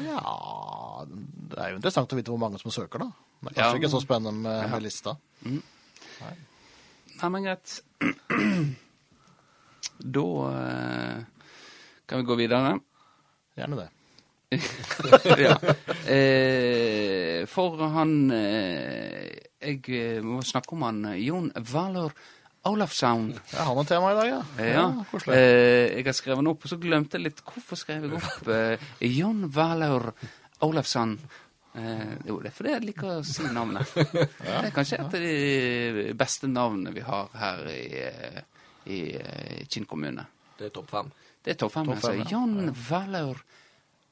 Ja, det er jo interessant å vite hvor mange som søker, da. Det er Ja. men... ikke så spennende med, Ja. med lista. Nei, men greit. Da uh, kan vi gå videre. Gjerne det. ja. eh, for han eh, Jeg eh, må snakke om han eh, Jon Valor Olafsson. Jeg har noe tema i dag, ja. Ja. ja Eh, jeg har skrevet den opp, og så glemte jeg litt Hvorfor skrev jeg opp eh, John Valor Olafsson? Eh, jo, det er fordi jeg liker å si navnet. Det er kanskje et av de beste navnene vi har her i, i, i eh, Kinn kommune. Det er topp fem. Det er topp fem. Topp fem, John ja. Jon Valor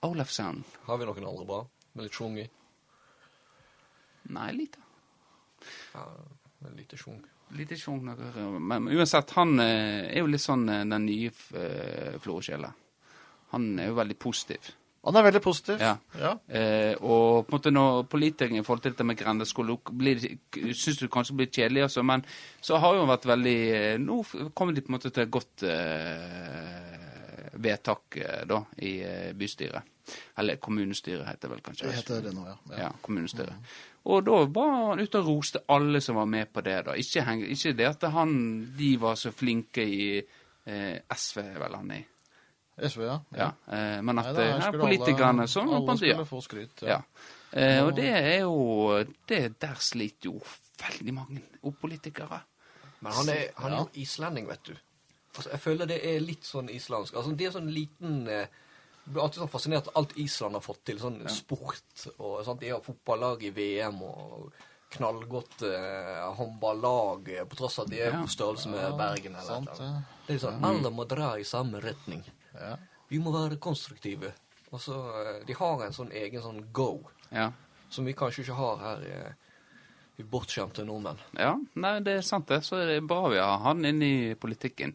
Olafsson. Har vi noen andre bra? Med litt sjung i? Nei, lite. Ja, med lite sjung. Lite sjung. Men uansett, han eh, er jo litt sånn eh, den nye uh, Florø-sjela. Han er jo veldig positiv. Han er veldig positiv. Ja. ja. Eh, og på en måte når politikerne i forhold til dette med grendeskole syns du kanskje blir kjedelig, altså, men så har jo vært veldig eh, Nå kommer de på en måte til et godt eh, vedtak eh, da, i eh, bystyret. Eller kommunestyret, heter det vel kanskje. Det heter det nå, ja. Ja, kommunestyret. Og da var han ute og roste alle som var med på det. da. Ikke, heng, ikke det at han, de var så flinke i eh, SV, vel han i. SV, ja. Ja, eh, men at Nei, da, det her er politikerne alle, som Alle på en skulle få skryt. Ja. Eh, og det er jo det Der sliter jo veldig mange politikere. Men han er, han er Ja. jo islending, vet du. Altså, jeg føler det er litt sånn islandsk. Altså, det er sånn liten eh, blir alltid sånn fascinert av alt Island har fått til. Sånn sport og sånt. De har fotballag i VM og knallgodt eh, håndballag, eh, på tross av at de er Ja. på størrelse med Bergen. eller sant, eller. Det er sånn, Alle må dra i samme retning. Ja. Vi må være konstruktive. Og så, eh, De har en sånn egen sånn go, Ja. som vi kanskje ikke har her Eh, i bortskjemte nordmenn. ja. Nei, det er sant, det. Så er det bra vi har han inne i politikken.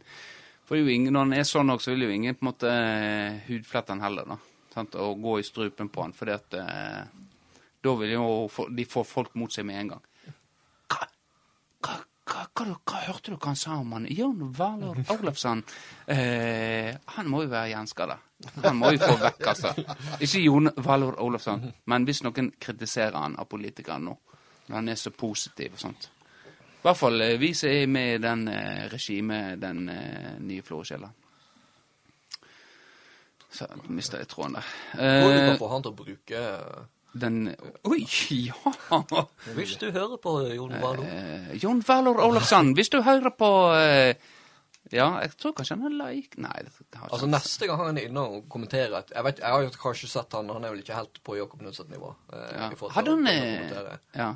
For ingen, når han er sånn nok, så vil jo ingen på en måte eh, hudflette han heller, da. Sant? Og gå i strupen på han, fordi eh, Da vil jo de få folk mot seg med en gang. Hva, hva, hva, hva, hørte du hva han sa om han? Jon Valor Olafsson? Eh, han må jo være gjenskada. Han må jo få vekk, altså. Ikke Jon Valor Olafsson, men hvis noen kritiserer han av politikere nå, når han er så positiv og sånt. I hvert fall eh, vi som er med i den eh, regimet, den eh, nye Florø-sjela. Så mista jeg tråden der. Hvor du Eh, kan få han til å bruke eh, den Oi, ja! Hvis du hører på Jon Valor. Eh, Jon Valor Olafsson, hvis du hører på eh, Ja, jeg tror kanskje han er like Nei, det har Altså Neste gang han er inne og kommenterer Jeg vet, jeg har kanskje sett han, han er vel ikke helt på Jakob Nødseth-nivå. Eh, ja. Hadde han eh. Ja.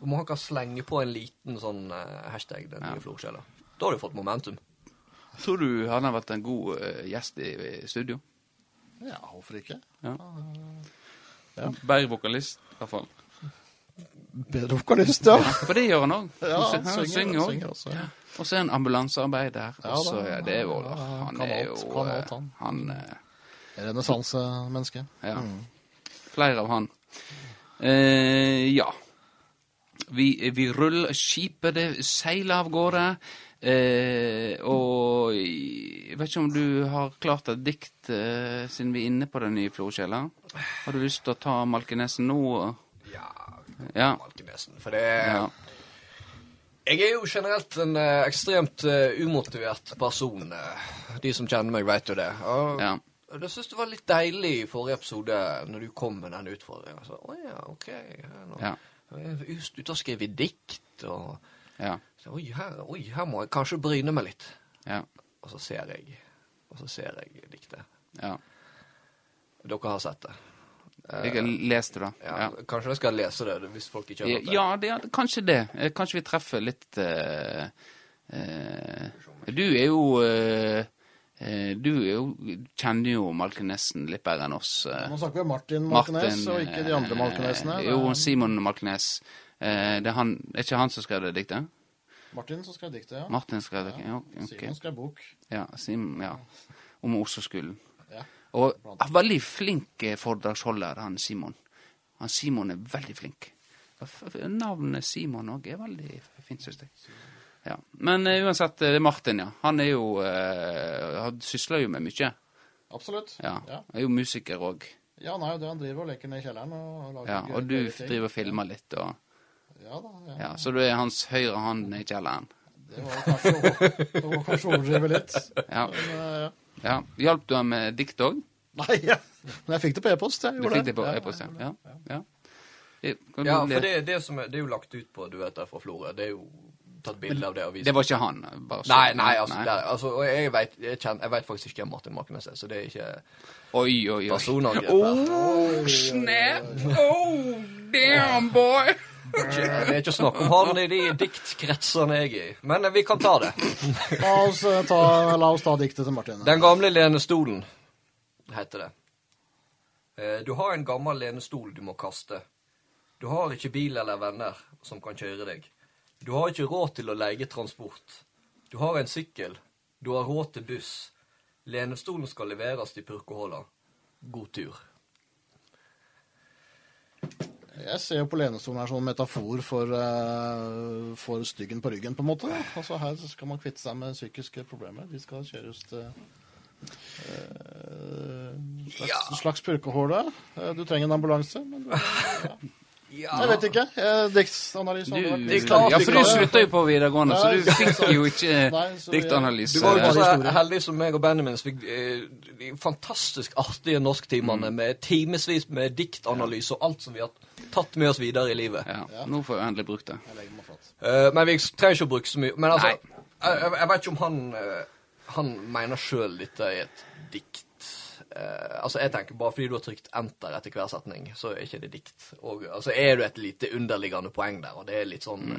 Om han kan slenge på en liten sånn eh, hashtag, den nye florskjella. Da har du fått momentum. Tror du han har vært en god eh, gjest i, i studio? ja, hvorfor ikke? Ja. Ja. Bedre vokalist, i hvert fall. Bedre vokalist, ja. For det gjør han òg. Ja, han synger, synger òg. synger også. Ja. Og så er han ambulansearbeider. Ja og så da, er det jo ja, ja, Han kan er alt, jo kan eh, alt, han. Han eh, Renessansemenneske. Ja. Mm. Flere av han. Eh, ja. Vi, vi ruller skipet, det seiler av gårde. Eh, og jeg vet ikke om du har klart et dikt, eh, siden vi er inne på den nye Florkjella. Har du lyst til å ta Malkenesen nå? Ja, Ja. Malkenesen. For det ja. Jeg er jo generelt en eh, ekstremt eh, umotivert person. eh. De som kjenner meg, vet jo det. Og ja. Jeg syns det var litt deilig i forrige episode når du kom med den utfordringen. Så, å ja, ok. Nå, Ja. Er Ute og skrevet dikt og Ja. så, oi, her, oi, her må jeg kanskje bryne meg litt. Ja. Og så ser jeg Og så ser jeg diktet. ja. Dere har sett det. Jeg har lest det, da. Ja, Ja. Kanskje jeg skal lese det hvis folk ikke har hørt det. Ja, det, er- kanskje det. Eh, Kanskje vi treffer litt uh, uh, Du er jo eh, eh, Du er kjenner jo Malkenessen litt bedre enn oss. eh. Nå snakker vi Martin Malkenes, og ikke de andre eh, Malkenesene. Jo, Simon Malkenes. Eh, det er, han, er ikke han som skrev det diktet? Martin som skrev diktet, ja. Martin skrev det? Ja, Okay. Simon skrev bok. Ja, Simon, ja. om Oslo-skolen. Ja. Og veldig flink eh, foredragsholder, han Simon. Han Simon er veldig flink. Navnet Simon òg er veldig fint, syns jeg. Ja. Men uh, uansett, eh, det er Martin, ja. Han er jo uh, Han sysler jo med mye. Absolutt. Ja. Ja. Er jo musiker òg. Ja, han er jo det. Han driver og leker ned i kjelleren. Og, lager Ja, og du driver og filmer litt, og Ja da. Ja. Ja, så du er hans høyre hånd i kjelleren. Det var kanskje, å- overdrive litt. Ja. Men, eh, ja. ja. Hjalp du ham med dikt òg? Nei, ja. men jeg fikk det på e-post. jeg Du gjorde fikk det på e-post, ja. ja. ja. Ja, for det, det, som er, det er jo lagt ut på duetter fra Florø. Det er jo tatt bilde av det og vist. det var ikke han? Bare så- Nei, nei, altså, Der, altså og jeg, vet, jeg, kjenner, jeg vet faktisk ikke hvem Martin Marknes, er, så det er ikke Oi, oi, oi. personangrep. Oh, snap! Oh, damn, boy! Det er ikke snakk om han i de diktkretsene jeg er i. Men vi kan ta det. La oss, eh, ta, la oss ta diktet til Martin. Den gamle lenestolen, heter det. Eh, Du har en gammel lenestol du må kaste. Du har ikke bil eller venner som kan kjøre deg. Du har ikke råd til å leie transport. Du har en sykkel. Du har råd til buss. Lenestolen skal leveres til Purkeholda. God tur. Jeg ser jo på lenestolen her som en metafor for, uh, for styggen på ryggen, på en måte. Altså Her skal man kvitte seg med psykiske problemer. De skal kjøres til uh, slags, slags purkehåle. Uh, Du trenger en ambulanse, men du, ja. Jeg vet ikke. Eh, Diktanalyse ja, for du slutta jo på videregående, så du fikk jo ikke diktanalyse. Du var jo så heldig som meg og Benjamin fikk eh, de fantastisk artige norsktimene med timevis med diktanalyse og alt som vi har tatt med oss videre i livet. Ja, nå får jeg endelig brukt det. Eh, men vi trenger ikke å bruke så mye. Men altså, jeg, vet ikke om han eh, Han mener sjøl dette er et dikt. Eh, altså, jeg tenker Bare fordi du har trykt enter etter hver setning, så er ikke det dikt. Og altså, er det et lite underliggende poeng der, og det er litt sånn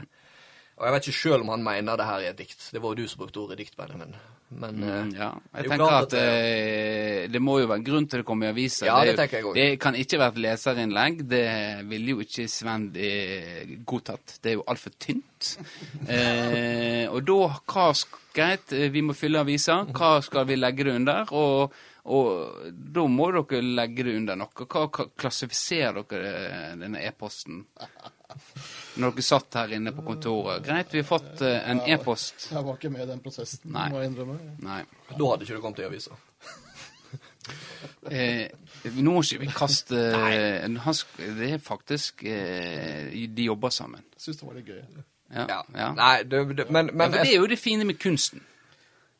Og jeg vet ikke sjøl om han mener det her er et dikt. Det var jo du som brukte ordet dikt, Benjamin. Men eh, Mm, ja. er Jeg tenker at at, eh, det må jo være en grunn til det kommer i aviser. Ja, det, det tenker jeg også. Det kan ikke være et leserinnlegg. Det ville jo ikke Sven eh, godtatt. Det er jo altfor tynt. Eh, og da, hva Greit, eh, vi må fylle avisa. Hva skal vi legge det under? Og, og da må dere legge det under noe. Hva klassifiserer dere eh, denne e-posten? Når dere satt her inne på kontoret. Greit, vi har fått eh, en e-post. Jeg var ikke med i den prosessen, Nei. må jeg innrømme. Nei. da hadde ikke det kommet i avisa. Eh, nå må ikke vi kaste han, Det er faktisk eh, De jobber sammen. Syns det var litt gøy. Ja, Ja. ja. Nei, det, det, men, ja, men for det er jo det fine med kunsten.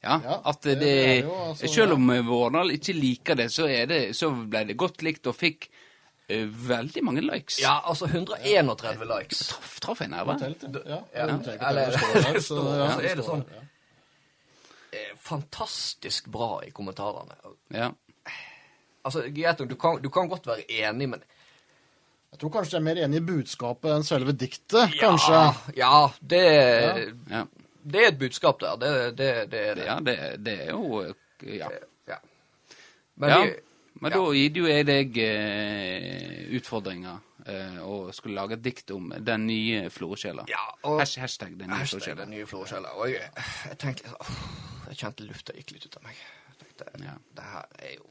Ja, Ja, at det, det jo altså- Selv om Vårdal ikke liker det, så, er det, så ble det godt likt og fikk uh, veldig mange likes. Ja, altså 131 likes. Traff, traf en her, Telt, ja. ja. Ja. Eller- så, ja, er det sånn. ja. Eh, Fantastisk bra i kommentarene. Ja. Altså, greit nok, du, du kan godt være enig, men Jeg tror kanskje jeg er mer enig i budskapet enn selve diktet, kanskje. Ja, ja det, Ja. Det er et budskap der. Det, det, det er det. ja, det, det er jo Ja. Ja. Men ja. Men da gir jo jeg deg eh, utfordringer eh, og skulle lage et dikt om den nye Florø-sjela. ja, og Hashtag, hashtag den nye hashtag den nye Florø-sjela. Og jeg, jeg tenkte åh, Jeg kjente lufta gikk litt ut av meg. Jeg tenkte, Ja. Det her er jo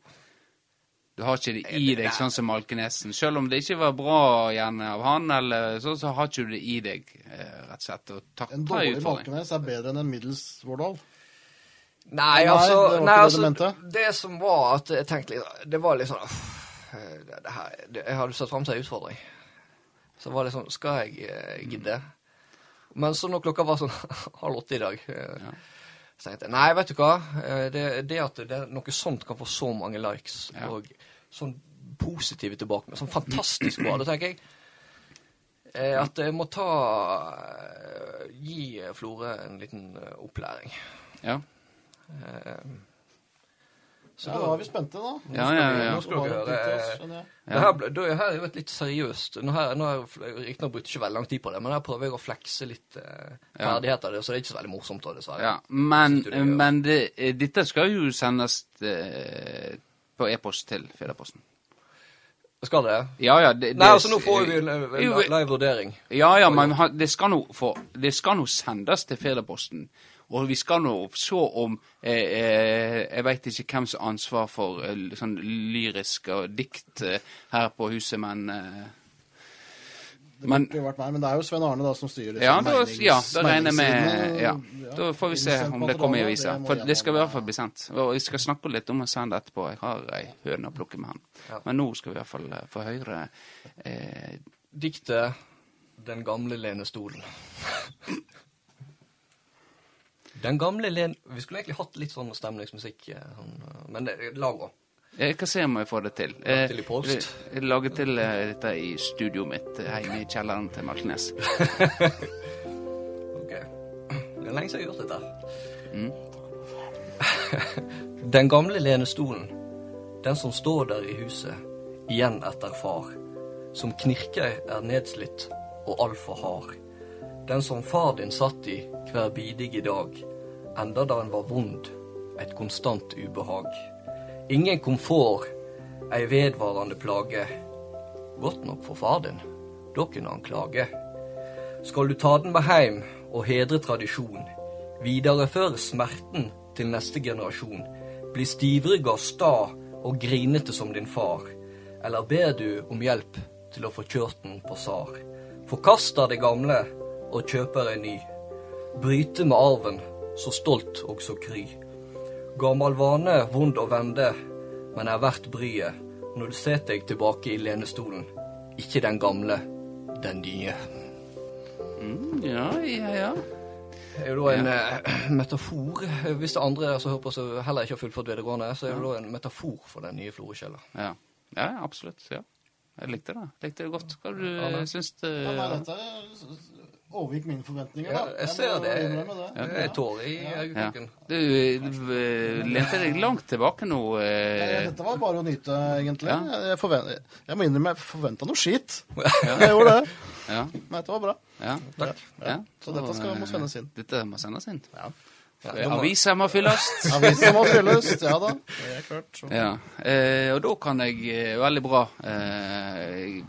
Du har ikke det i deg, sånn som Malkenesen. Selv om det ikke var bra gjerne av han, eller så, så har ikke du det i deg, eh, rett og slett. Og takk, En dårlig. Malkenes er bedre enn en middels Vårdal. Nei, Nei, altså det nei, det du altså, det, det som var at jeg tenkte litt Det var litt sånn uff, det, det her, det, Jeg hadde satt fram til en utfordring. Så var det sånn Skal jeg uh, gidde? Men så når klokka var sånn halv åtte i dag, uh, Ja. så tenkte jeg nei, vet du hva. Det, det at det, noe sånt kan få så mange likes, Ja. og sånn positive tilbakemeldinger, sånn fantastisk bra, da tenker jeg eh, at jeg må ta eh, Gi Florø en liten eh, opplæring. Ja. Eh, Så Ja, da, da er vi spente, da. Ja, ja, ja. Nå skal dere høre. Det her, ble- er her er jo et litt seriøst Nå har jeg riktignok brukt ikke veldig lang tid på det, men her prøver jeg å flekse litt eh, ferdigheter, så det er ikke så veldig morsomt. da, dessverre. ja. Men, det men det, dette skal jo sendes eh, på e-post til Fedreposten. Skal det? Ja, ja. Det, Nei, altså nå får vi en, en live vurdering. Ja, ja, men det skal nå få- det skal nå sendes til Fedreposten. Og vi skal nå se om eh, eh, Jeg veit ikke hvem som har ansvar for eh, sånn lyrisk og dikt eh, her på huset, men eh, Det burde jo vært meg, men det er jo Svein Arne da som styrer. ja, da, ja, da regner jeg med ja. Da får vi se om det kommer i avisa. For det skal i hvert fall bli sendt. Og jeg skal snakke litt om å sende etterpå. Jeg har ei høne å plukke med han. Ja. Men nå skal vi i hvert fall eh, få høre eh, Diktet 'Den gamle lenestolen'. Den gamle len... Vi skulle egentlig hatt litt sånn stemningsmusikk, eh, eh, men det, la gå. Jeg kan se om jeg får det til. Lag til i post. Jeg lager til eh, dette i studioet mitt eh, hjemme i kjelleren til Malkenes. Ok. Det er lenge siden jeg har gjort dette. Mm. Den gamle lenestolen, den som står der i huset, igjen etter far, som knirker er nedslitt og altfor hard. Den som far din satt i hver bidige dag, enda da en var vond, et konstant ubehag. Ingen komfort, ei vedvarende plage. Godt nok for far din, da kunne han klage. Skal du ta den med heim og hedre tradisjon, videreføre smerten til neste generasjon, bli stivrygga sta og grinete som din far, eller ber du om hjelp til å få kjørt den på SAR, forkaster det gamle og kjøper en ny, bryte med arven, så stolt og så kry. Gammal vane, vond å vende, men er verdt bryet når du setter deg tilbake i lenestolen, ikke den gamle, den nye. Mm, ja, ja, ja. Det er jo da en ja. metafor Hvis det andre som hører på som heller ikke har fullført videregående, så er det da en metafor for den nye Florøkjella. ja. Ja, absolutt. ja. Jeg likte det. Jeg Likte det godt. Hva du Ja, nei. syns du Ja, nei, dette overgikk mine forventninger, Ja, da. jeg ser det. det. Det er tårer i ja. øyekroken. Du eh, lente deg langt tilbake nå. Eh, Dette var bare å nyte, egentlig. Ja. Jeg, må innrømme jeg forventa noe skit. Jeg gjorde det. ja, Men dette var bra. ja. Takk. ja. Så dette skal- må eh, sendes inn. Dette må sendes inn. Ja. Ja, da må- fylles. Avisa må fylles. Ja da. Det er klart. Så. Ja, eh, og da kan jeg eh, Veldig bra. Eh,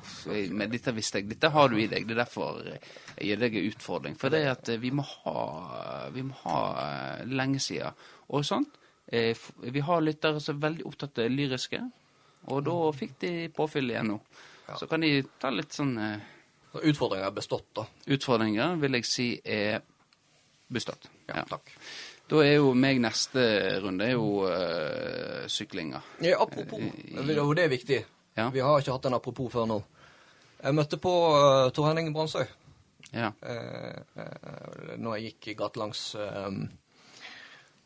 men dette visste jeg. Dette har du i deg. Det er derfor jeg gir deg en utfordring. For det er at eh, vi må ha Vi må ha eh, lenge siden og sånt. Eh, vi har lyttere som er veldig opptatt av lyriske, og da fikk de påfyll igjen nå. Så kan de ta litt sånn eh, Så er bestått, da. Utfordringer vil jeg si er bestått. Ja, takk. Da er jo meg neste runde er jo uh, syklinga. Ja, apropos, og det er viktig. Ja. Vi har ikke hatt en apropos før nå. Jeg møtte på uh, Tor Henning Bransøy Ja. uh, uh, når jeg gikk gatelangs. Um,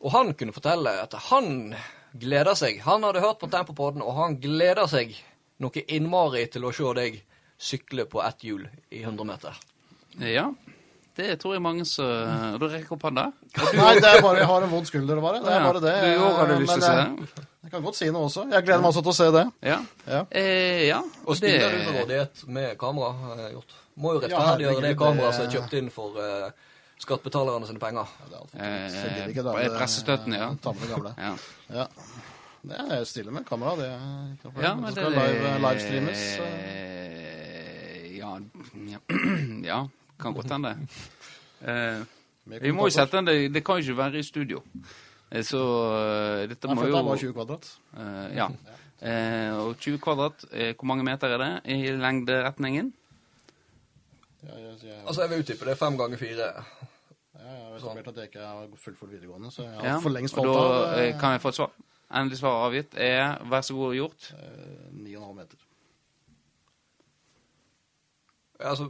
og han kunne fortelle at han gleder seg. Han hadde hørt på Tempopodden, og han gleder seg noe innmari til å se deg sykle på ett hjul i 100 meter. Ja, det tror jeg mange som Du rekker opp hånda. Nei, det er bare, jeg har en vond skulder, bare. Det er bare det. Du òg hadde lyst til å se jeg, det? jeg kan godt si noe også. Jeg gleder meg også til å se det. Ja. Ja. Eh, ja. Og spiller du med rådighet med kamera, har gjort. Må jo Ja, rettferdiggjøre det kameraet som er kjøpt inn for uh, skattebetalerne sine penger. Det er Eh, det. pressestøtten, ja. Ta med det gamle. Ja, Ja. Det er stille med kamera. Det er ja men det skal live, livestreames. så- eh, ja, ja. ja, kan godt hende. Eh, vi må jo sette den det, det kan jo ikke være i studio. Eh, Så eh, dette må jo var er bare jo 20 kvadrat. eh, Ja. Eh, og 20 kvadrat, hvor mange meter er det i lengderetningen? Ja, jeg, jeg, Altså, jeg vil utdype. Det fem ganger fire. ja, jeg har etablert at jeg ikke har fullført videregående, så jeg har Ja, for lengst falt av. da kan jeg få et svar. Endelig svar avgitt er vær så god gjort. eh, 9,5 meter. Altså,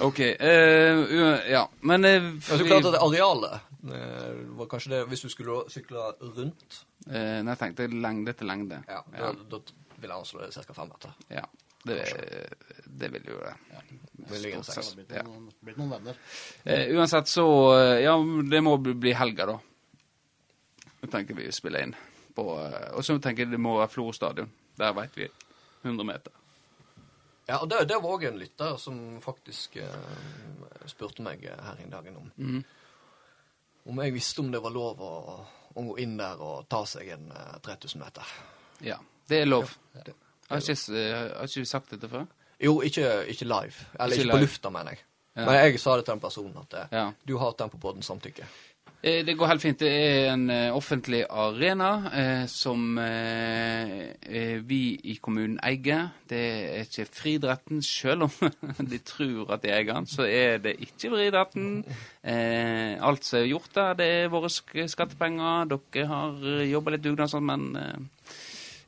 OK. Uh, ja, men eh, altså vi- klart at arealet uh, var kanskje det hvis du skulle sykle rundt. uh, Nei, jeg tenkte lengde til lengde. Ja, Ja. Da, da vil jeg anslå det ca. fem meter. ja. Det, det vil jo det. Sett. Blitt Ja. noen, noen venner. Eh, uansett så Ja, det må bli- helga, da. Nå tenker vi å spille inn på Og så tenker jeg det må være Florø stadion. Der veit vi 100 meter. Ja, og det, det var òg en lytter som faktisk eh, spurte meg her en dag om mm. Om jeg visste om det var lov å, å gå inn der og ta seg en eh, 3000 meter. Ja. Det er lov. Det- Har ikke, s- eh, har ikke vi sagt dette før? Jo, ikke, ikke live. Eller Ikke ikke, på lufta, mener jeg. Men jeg sa det til den personen at eh, Ja. du har Tempopodden samtykke. Eh, Det går helt fint. Det er en eh, offentlig arena eh, som eh, eh, vi i kommunen eier. Det er ikke friidretten, selv om de tror at de eier den, så er det ikke friidretten. Eh, alt som er gjort der, det er våre skattepenger. Dere har jobba litt dugnad sånn, men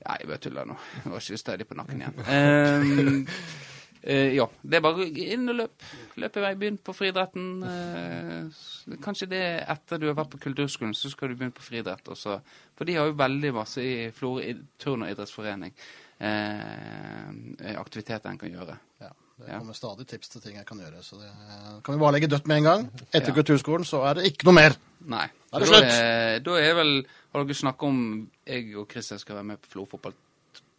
Nei, jeg bare tuller nå. Jeg var ikke stødig på nakken igjen. Eh, ja. Det er bare inn og løp. Løp i vei. Begynn på friidretten. Uh, kanskje det er etter du har vært på kulturskolen, så skal du begynne på friidrett. også. For de har jo veldig masse i Florø turn- og idrettsforening. uh, aktiviteter en kan gjøre. Ja, det Ja. kommer stadig tips til ting jeg kan gjøre, så det kan vi bare legge dødt med en gang. Etter Ja. kulturskolen så er det ikke noe mer. Nei. Da er det da, slutt. er, da er vel Har dere snakka om jeg og Christian skal være med på Flo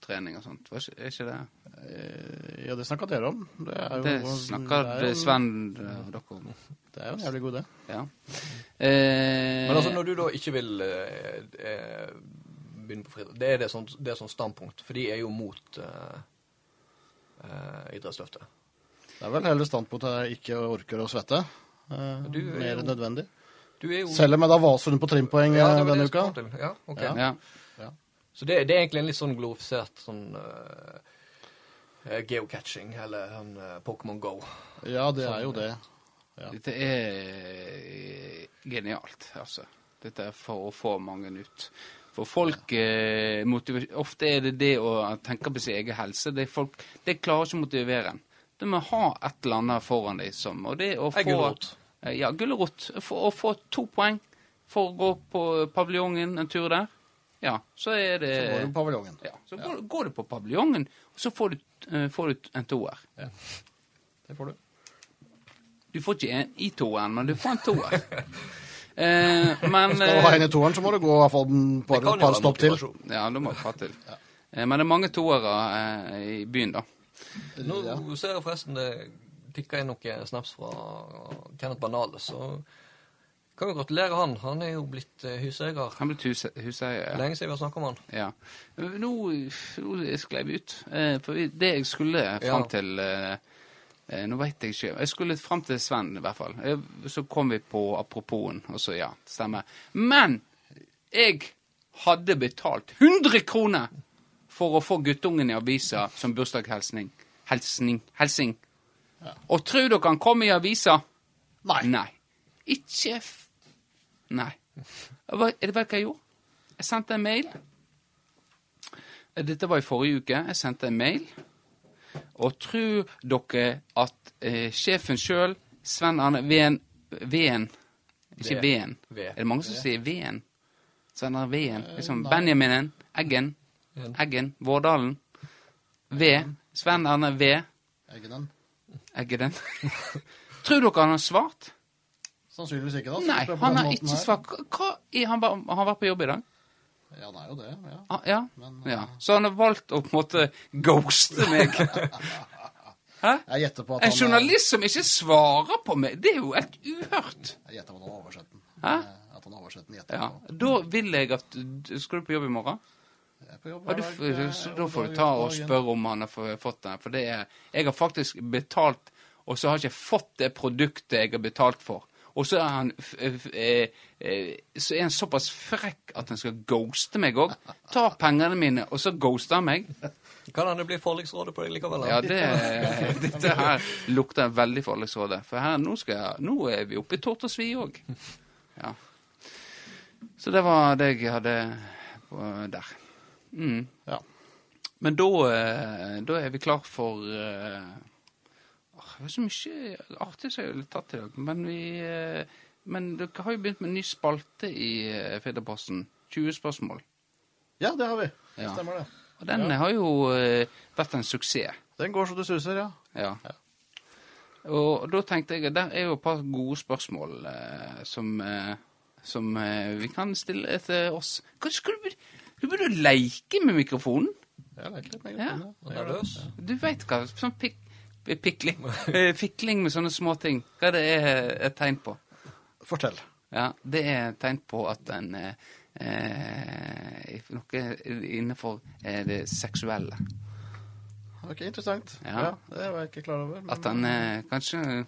fotballtrening og sånt? Var ikke, er ikke det? Eh, Ja, det snakka dere om. Det er jo, Det det er jo- Sven og dere om. Det er jo en jævlig god idé. Ja. Eh, Men altså, når du da ikke vil eh, eh, begynne på friidrett, det er det sånn, det er sånn standpunkt, for de er jo mot eh, eh, idrettsløftet. Det er vel hele standpunkt at jeg ikke orker å svette. Eh, Du er mer enn nødvendig. Du er jo Selv om jeg da vaser rundt på trimpoeng Ja, eh, var denne uka. Ja, ok. Ja. ja. Så det, det er egentlig en litt sånn glorifisert sånn uh, geocaching, eller sånn uh, Pokémon Go. Ja, det er jo det. Ja. Dette er genialt, altså. Dette er for å få mange ut. For folk eh, Ofte er det det å tenke på sin egen helse. Det, er folk, det klarer ikke å motivere en. Du må ha et eller annet foran deg som Og det å få gulrot. Eh, Ja, gulrot. For å få to poeng for å gå på paviljongen en tur der, ja, så er det Så går du på paviljongen. ja, Så går, går du på paviljongen, og så får du, uh, får du en toer. Ja. Det får du. Du får ikke en i toeren, men du får en toer. eh, men Skal du ha eh, en i toeren, så må du gå i hvert fall et par, jo par stopp til. Ja, da må jeg par til. Eh, men det er mange toere eh, i byen, da. Nå Ja. ser jeg forresten det tikker inn noen snaps fra Kenneth Banale, så kan jo gratulere han. Han er jo blitt eh, huseier. Han blitt hus huseier. Ja. Lenge siden vi har snakket om han. ja. Nå, nå sklei vi ut. Eh, for det jeg skulle fram Ja. til eh, Nå veit jeg ikke. Jeg skulle fram til Sven, i hvert fall. Så kom vi på aproposen, og så ja, stemmer. Men jeg hadde betalt 100 kroner for å få guttungen i avisa som bursdagshilsning. Helsing. Helsing. Og tror dere han kom i avisa? Nei. Nei. Ikke. Nei. Er det vet du hva jeg gjorde? Jeg sendte en mail. Dette var i forrige uke. Jeg sendte en mail. Og tror dere at eh, sjefen sjøl, Sven Arne Ven Ven. Ikke v. Ven. Ve. Er det mange som sier Ven? Sven Arne Ven. Liksom nei. Benjaminen. Eggen. Eggen. Vårdalen. V. Sven Arne V. Eggenen. Eggenen. tror dere han har svart? Sannsynligvis ikke, da. Nei, han er ikke svak. Hva- er han, var han var på jobb i dag? Ja, han er jo det. ja. Ah, ja. Men, ja. Så han har valgt å på en måte ghoste meg. Hæ? En han journalist som ikke svarer på meg, det er jo helt uhørt. Jeg gjetter på at han har oversett den. Hæ? Eh, At han har oversett den, Ja. Da vil jeg at Skal du på jobb i morgen? Jeg er på jobb Ja, hver du, dag, eh, så da får du ta og spørre om han har fått den. For det er Jeg har faktisk betalt, og så har jeg ikke fått det produktet jeg har betalt for. Og så er han eh, eh, Så er han såpass frekk at han skal ghoste meg òg. Ta pengene mine, og så ghoster han meg. Kan han bli forliksrådet på deg likevel? Ja, det, dette her lukter veldig forliksrådet. For her, nå, jeg, nå er vi oppe i tort og svi òg. Ja. Så det var det jeg hadde på, der. Mm. Ja. Men da, eh, da er vi klar for eh, Det var så mye artig som jeg har tatt i dag. Men vi eh, Men dere har jo begynt med en ny spalte i uh, Fedreposten. 20 spørsmål. Ja, det har vi. Ja. Stemmer det. Og den har jo eh, vært en suksess. Den går så det suser, ja. Ja. Og da tenkte jeg at der er jo et par gode spørsmål eh, som, eh, som eh, vi kan stille etter oss. Kanskje skal du, begynne- du burde leke med mikrofonen? Ja, leke litt med Ja. mikrofonen, Er ja. du? Veit hva sånn pik, pikling eh, Fikling med sånne små ting. Hva det er et tegn på? Fortell. Ja, Det er et tegn på at en eh, eh, Noe innenfor eh, det seksuelle. Ok, interessant. Ja. Ja. Det var jeg ikke klar over. men- At han eh, kanskje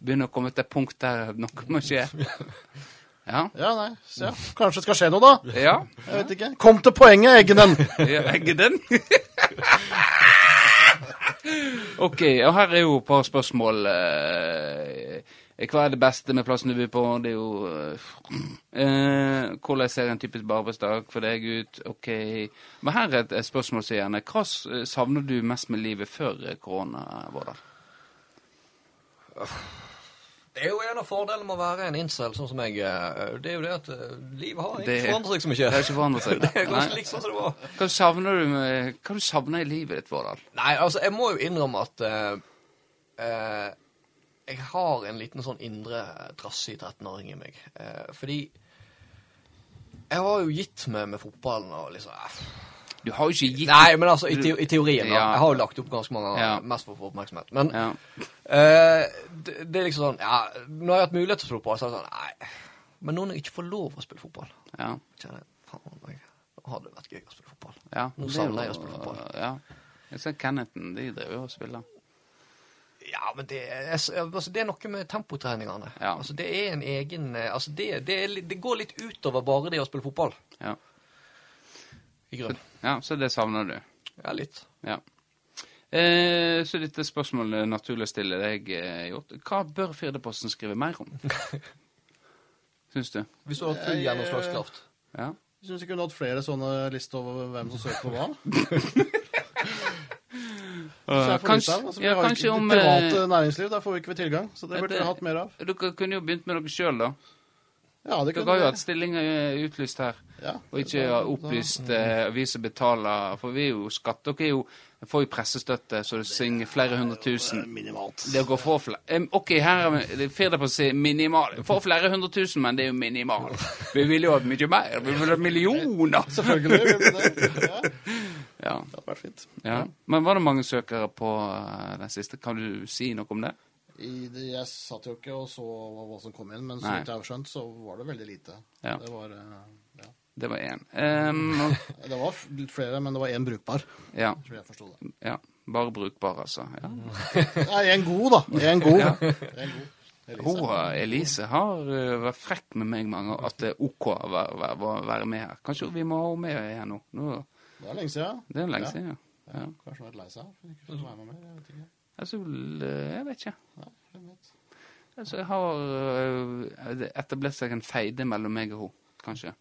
begynner å komme til et punkt der noe må skje. Ja. Ja, nei, så ja. Kanskje det skal skje noe, da? Ja. Jeg vet ikke. Kom til poenget, Eggenen! ja Egge den. OK, og her er jo et par spørsmål. eh, Hva er det beste med plassen du bor på? Det er jo eh, Hvordan ser en typisk arbeidsdag for deg ut? OK. Men her er et spørsmål som gjerne Hva savner du mest med livet før eh, korona, Vårdal? Det er jo en av fordelene med å være en incel, sånn som jeg. eh, Det er jo det at eh, livet har ikke forandret seg så mye. Det har ikke forandret seg. Det er ikke liksom som det var. Hva savner du med, Hva du savner i livet ditt, Vårdal? Nei, altså, jeg må jo innrømme at uh, uh, jeg har en liten sånn indre trassig 13-åring i meg. Uh, fordi jeg har jo gitt meg med fotballen og liksom. Du har jo ikke gitt Nei, men altså, i, te i teorien, da. Ja. Jeg har jo lagt opp ganske mange Ja. mest for å få oppmerksomhet. Men Ja. uh, det, det er liksom sånn Ja, når jeg har hatt mulighet til å spille fotball, så er det sånn Nei. Men nå når jeg ikke får lov å spille fotball, Ja. kjenner jeg faen meg, hadde det vært gøy å spille fotball. ja. Nå er savner jeg å spille fotball. Ja. Jeg ser Kennethen, de driver jo og spiller. Ja, men det er, altså, det er noe med tempotreningene. Ja. Altså, det er en egen eh, altså, det, det, det går litt utover bare det å spille fotball, Ja. I grunn. ja, så det savner du. Ja, litt. Ja. Eh, så dette spørsmålet naturlig å stille deg, gjort Hjort. Hva bør Firdeposten skrive mer om? Syns du? Hvis du har full Jeg- gjennomslagskraft. Ja. Jeg syns vi kunne hatt flere sånne lister over hvem som søker på hva. Så kanskje. Altså, ja, kanskje ikke om private eh, næringsliv, der får vi ikke tilgang. Så det burde vi hatt mer av. Dere kunne jo begynt med dere sjøl, da. Ja, det kunne har jo vi. hatt stillinger eh, utlyst her. Ja, Og ikke opplyst eh, vi som betaler For vi er jo skatt. Dere er jo, får jo pressestøtte, så det synger flere hundre tusen. Minimalt. Det går for flere OK, her er vi- å si minimal. Får flere hundre tusen, men det er jo minimal. Vi ville jo hatt mye mer. Vi ville hatt millioner. Selvfølgelig. det. Ja, det hadde vært fint. Ja. Men var det mange søkere på eh, den siste? Kan du si noe om det? I det, jeg satt jo ikke og så hva, som kom inn, men så vidt jeg har skjønt, så var det veldig lite. Ja. Det var eh, ja. Det var én. Um, Det var flere, men det var én brukbar. ja, Tror jeg forsto det. ja. Bare brukbar, altså. Ja. Nei, en god, da. En god. En god. Elise. Hun, eh, Elise har eh, vært frekk med meg mange at det er OK å være, være, med her. Kanskje vi må ha henne med igjen nå. nå Det er lenge siden. det er lenge Ja. siden, ja. Ja. Kanskje hun har vært lei seg for ikke å være med mer. Jeg vet ikke. Altså, eh, jeg vet ikke. Ja, hvem vet. Altså, jeg har øh, etablert seg en feide mellom meg og hun, kanskje.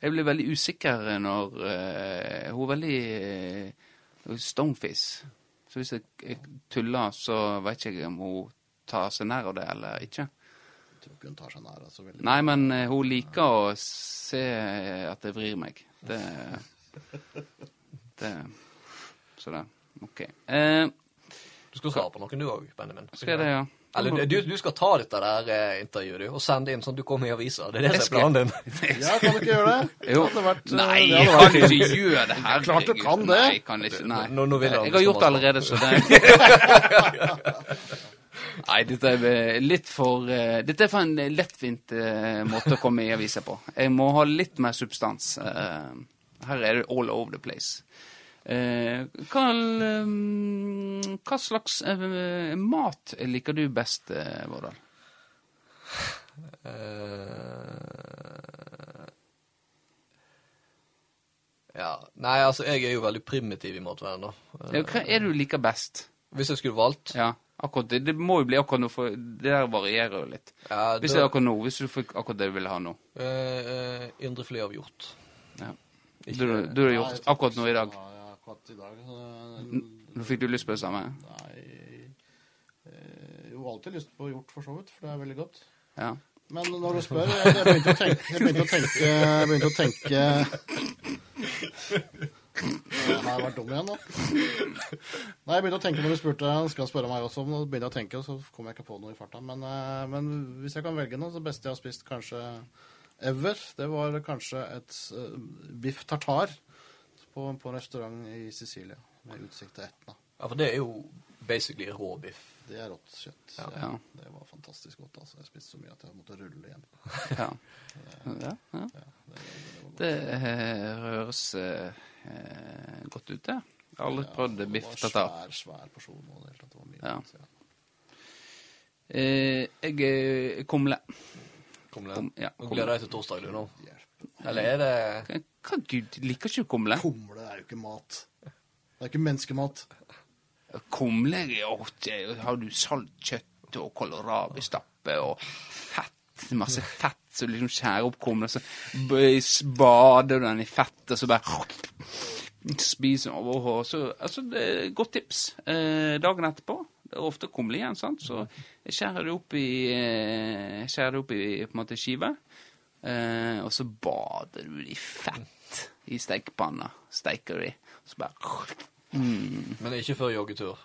Jeg blir veldig usikker når uh, Hun er veldig uh, stoneface. Så hvis jeg, jeg tuller, så vet ikke jeg om hun tar seg nær av det eller ikke. Jeg tror ikke hun tar seg nær så veldig. Nei, men uh, hun liker å se at det vrir meg. Det Det Så det. OK. Eh, Du skal svare på noen du òg, Benjamin. skal det, ja? Eller du, du skal ta dette der eh, intervjuet du, og sende inn sånn at du kommer i avisa. Det er det som er planen din. Ja, kan du ikke gjøre det? Jo. Det vært, eh, Nei, det jeg vært kan du ikke gjøre det her. Klart du kan det. Nei, jeg kan ikke. Nei. Nå- nå vil han jeg har gjort det allerede, så det Nei, dette er eh, litt for uh, Dette er for en lettvint uh, måte å komme i avisa på. Jeg må ha litt mer substans. Uh, her er det all over the place. Eh, hva, eh, hva slags eh, mat liker du best, eh, Vårdal? Eh, ja. Nei, altså, jeg er jo veldig primitiv i matverden, da. Ja, Hva er det du liker best? Hvis jeg skulle valgt Ja, akkurat det. Det må jo bli akkurat noe, for det der varierer jo litt. ja, Hvis det er akkurat nå, hvis du fikk akkurat det du ville ha nå. eh, eh, Indrefilet av hjort. Ja. Du, du har gjort akkurat nå i dag. Akkurat i dag. Nå fikk du lyst på det samme? Nei eh, Jo, alltid lyst på hjort, for så vidt, for det er veldig godt. Ja. Men når du spør Jeg, jeg begynte å tenke Jeg begynte å tenke, jeg begynte å tenke Jeg har vært dum igjen nå. Nei, jeg begynte å tenke når du spurte skal spørre meg også om noe. begynte jeg å tenke, og så kom jeg ikke på noe i farta. Men, eh, men hvis jeg kan velge noe, så beste jeg har spist kanskje ever, det var kanskje et eh, biff tartar på, på en restaurant i Sicilia med utsikt til Etna. Ja, for det er jo basically råbiff. Det er rått kjøtt. Ja. Ja. Det var fantastisk godt. altså. Jeg spiste så mye at jeg måtte rulle hjem. ja. ja, ja. Det eh, høres eh, eh, godt ut, det. Jeg har aldri prøvd biff Det var svær, svær porsjon. Og det, hele tatt. det var mye. Ja. Eh, jeg er kumle. Kumle. Kom, ja, kumle. gleder deg til torsdag, du nå. Eller er det Hva, gud, liker ikke du kumle? Kumle er jo ikke mat. Det er ikke menneskemat. Kumle det- har du salt kjøtt og kålrabistappe og fett. Masse fett, så du liksom skjærer opp kumle, så bader du den i fett, og så bare spiser den over. Så, altså, det er et godt tips. Eh, dagen etterpå det er ofte kumle igjen, sant? så skjærer det opp i, eh, skjærer opp i på en måte skive. Eh, og så bader du i fett i stekepanna. Steiker du og så bare Men ikke før joggetur.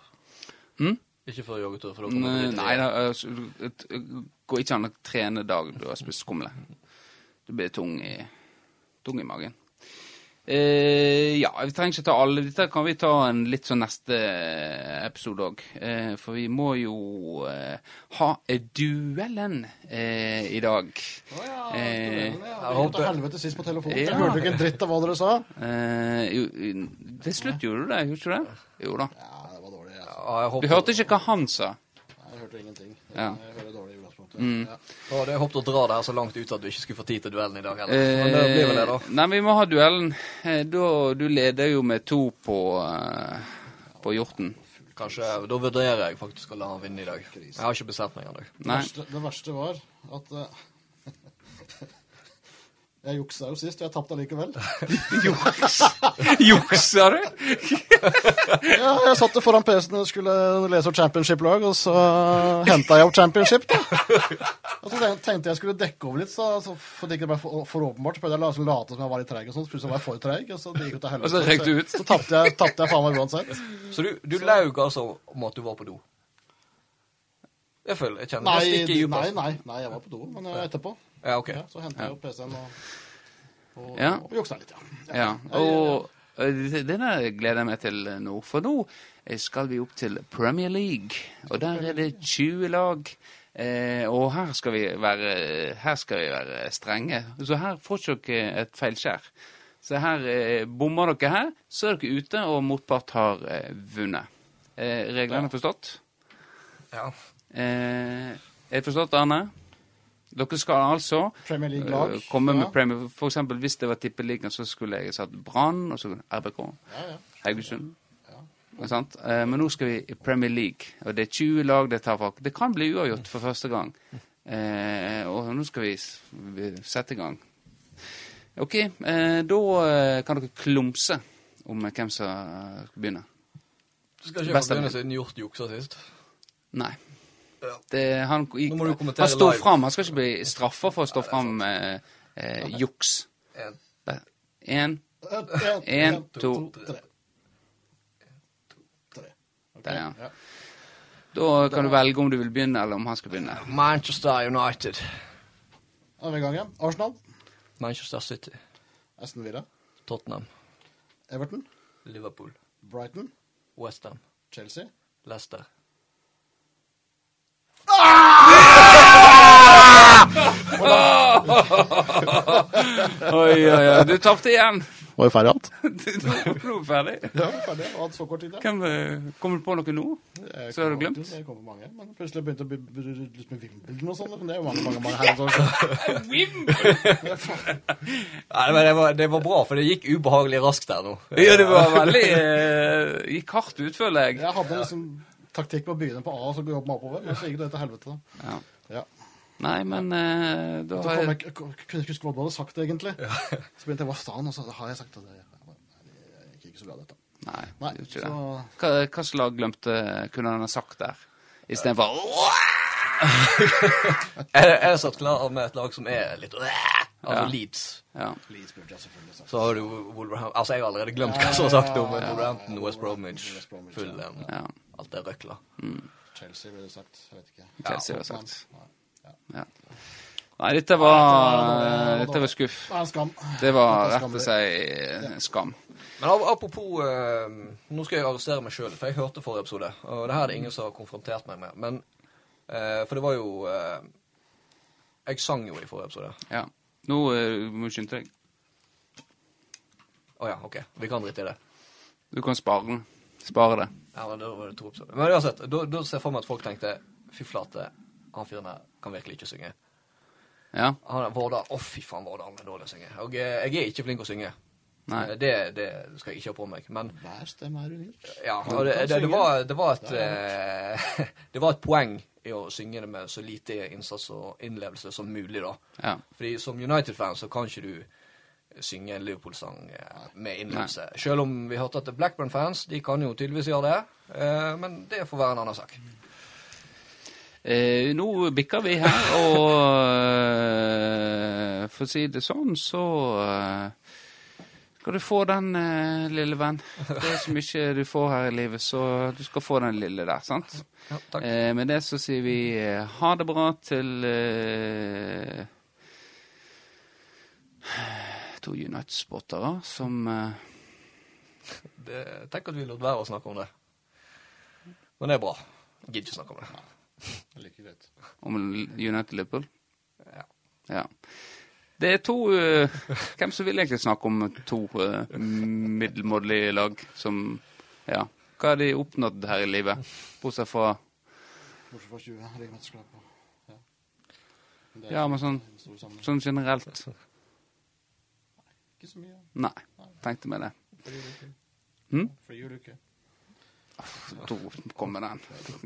Hm? Ikke før joggetur, for da kommer det nei altså, det det går ikke an å trene dag du har spist skumle. Du blir tung i, tung i magen. Eh, ja, vi trenger ikke ta alle. Dette kan vi ta en litt sånn neste episode òg. Eh, for vi må jo eh, ha duellen eh, i dag. Eh, Jeg holdt til helvete sist på telefonen. Ja. Jeg hørte ikke en dritt av hva dere sa. eh, jo, til slutt gjorde du det, gjorde du ikke det? Jo da. Ja, det var dårlig. Altså. Ja, jeg Du hørte ikke hva han sa. Nei, jeg hørte ingenting. Ja. Jeg hører dårlig. Mm. Ja. ja, jeg håpet å dra det her så langt ut at du ikke skulle få tid til duellen i dag heller. Men det blir vel det, da. Eh, Nei, vi må ha duellen. Eh, Da, du leder jo med to på, eh, på hjorten. Kanskje, Da vurderer jeg faktisk å la han vinne i dag. Jeg har ikke bestemt meg ennå. Det, verste, var at eh, Jeg juksa jo sist, og jeg tapte allikevel. Juks! Juksa du? Ja, jeg satt foran PC-en og skulle lese opp championship-lag, og så henta jeg opp championship. da. Og så tenkte- jeg skulle dekke over litt, så, så for det ikke ble for, for åpenbart. Så prøvde jeg å la- late som jeg var litt treig, og sånt, plutselig var jeg for treig. Og så det gikk jo til helvete. Og så røyk du ut. Så, så tapte jeg, tapte jeg faen meg uansett. Så du, du laug altså om at du var på do? Jeg føler jeg kjenner Nei, det stikker i nei, dypet. nei, nei, jeg var på do, men eh, etterpå. Ja, ok. Så henter jeg opp PC-en og, og, og jukser litt, ja. Ja. Og denne det der gleder jeg meg til nå. For nå eh, skal vi opp til Premier League. Og der er det 20 lag. Eh, og her skal vi være Her skal vi være strenge. Så her får dere et feilskjær. Så her eh, bommer dere her, så er dere ute, og motpart har eh, vunnet. Eh, reglene er forstått? Ja. Eh, er det forstått, Arne? Dere skal altså Premier League-lag. eh, komme med Ja. Premier For eksempel hvis det var Tippeligaen, så skulle jeg satt Brann, og så RBK. Ja, ja. Haugesund. Eh, men nå skal vi i Premier League, og det er 20 lag det tar folk. Det kan bli uavgjort for første gang. Eh, og nå skal vi, vi sette i gang. OK, eh, da kan dere klumse om hvem som skal begynne. Du skal ikke begynne siden Hjort juksa sist. Nei. Det, han, Nå må du kommentere han står fram. Han skal ikke bli straffa for å stå fram med eh, juks. En, Én, En, En, to, tre. Der, ja. Da kan du velge om du vil begynne, eller om han skal begynne. Manchester United. Andre gangen. gang igjen. Arsenal, Manchester City. Aston Villa, Tottenham. Everton, Liverpool. Brighton, Westham. Chelsea. Leicester. Oi, oi, oi. Du tapte igjen. Var jo ferdig alt? Nå er du ferdig. Ja, ferdig. Og hadde så kort tid. Ja. Hvem, eh, Kommer du på noe nå? Så har du glemt? Det kom på mange, men plutselig begynte å bli- litt med Wimbledon og sånn. Men det er jo mange, mange, mange her. siden. Nei, men det var, det var bra, for det gikk ubehagelig raskt der nå. Ja, det var veldig eh, Gikk hardt ut, føler jeg. Jeg hadde liksom taktikk på å begynne på A og så jobbe meg oppover, men så gikk det til helvete. da. Ja. Ja. Nei, men uh, da har jeg jeg, kunne ikke huske hva du hadde sagt, egentlig. Så begynte jeg hva faen, og så har jeg sagt at det jeg gikk ikke så bra, dette. Nei, Nei, det gjorde ikke så det. Hva, hva slag glemte kunne han ha sagt der? Istedenfor Jeg jeg er satt klar med et lag som er litt Altså Ja. Leeds. Ja. Leeds burde jeg selvfølgelig sagt. Så har du Wolverhampton Altså, jeg har allerede glemt hva som er sagt om Wolverhampton, West Bromwich, Fulham. ja. Alt det røkla. Chelsea ville sagt, jeg vet ikke. Chelsea har sagt. Ja. Nei, dette var, Nei, dette var skuff. Det var en skam. Det var rett og slett skam. Men apropos eh, Nå skal jeg arrestere meg sjøl, for jeg hørte forrige episode. Og det her er det ingen som har konfrontert meg med. Men eh, For det var jo eh, Jeg sang jo i forrige episode. Ja. Nå eh, må du skynde deg. Å ja, OK. Vi kan drite i det. Du kan spare den. Spare det. Ja, men da var det to episoder. Men uansett, da, da ser jeg for meg at folk tenkte Fy flate, han fyren her kan virkelig ikke synge. Ja. Han Vårdal Å, fy faen, Vårdal er dårlig å synge. Og eh, jeg er ikke flink å synge. Nei. Eh, Det, det skal jeg ikke ha på meg. Men Hver stemme er unik. ja, og det, det, det, var, det, var et, eh, det var et poeng i å synge det med så lite innsats og innlevelse som mulig, da. ja. Fordi som United-fan så kan ikke du synge en Liverpool-sang eh, med innlevelse. Selv om vi hørte at Blackburn-fans de kan jo tydeligvis gjøre det. Eh, men det får være en annen sak. Eh, nå bikker vi her, og eh, for å si det sånn, så skal du få den, eh, lille venn. Det er så mye du får her i livet, så du skal få den lille der, sant? Ja, takk. Eh, med det så sier vi eh, ha det bra til eh, to United-spottere som eh, Det, tenk at vi lot være å snakke om det. Men det er bra. Jeg gidder ikke snakke om det. Like greit. om United-Liverpool. Ja. Ja. Det er to uh, Hvem som vil egentlig snakke om to uh, middelmådige lag som Ja. Hva har de oppnådd her i livet? Bortsett fra Bortsett fra 20 riksmesterskap. Ja. Men Ja, men sånn, sånn generelt. Ikke så mye. Nei. Tenkte meg det. Uke. Hm? uke. Da kommer den.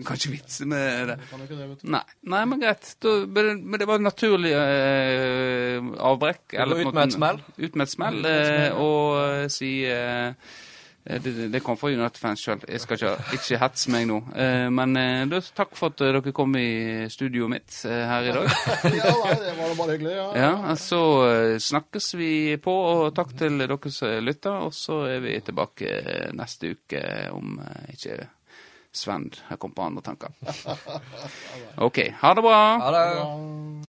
Kan ikke vitse med det. Nei, Nei men greit. Da, men det var en naturlig eh, avbrekk. Eller, ut med et smell? Ut med et smell, eh, og eh, si eh, det, det kom fra United-fans sjøl. Jeg skal ikke, ikke hetse meg nå. Eh, men eh, da, takk for at dere kom i studioet mitt eh, her i dag. ja, nei, det var bare hyggelig. Ja. Ja, Så eh, snakkes vi på, og takk til dere som lytter. Og så er vi tilbake eh, neste uke om eh, ikke Sven har kommet på andre tanker. OK. Ha det bra. Ha det.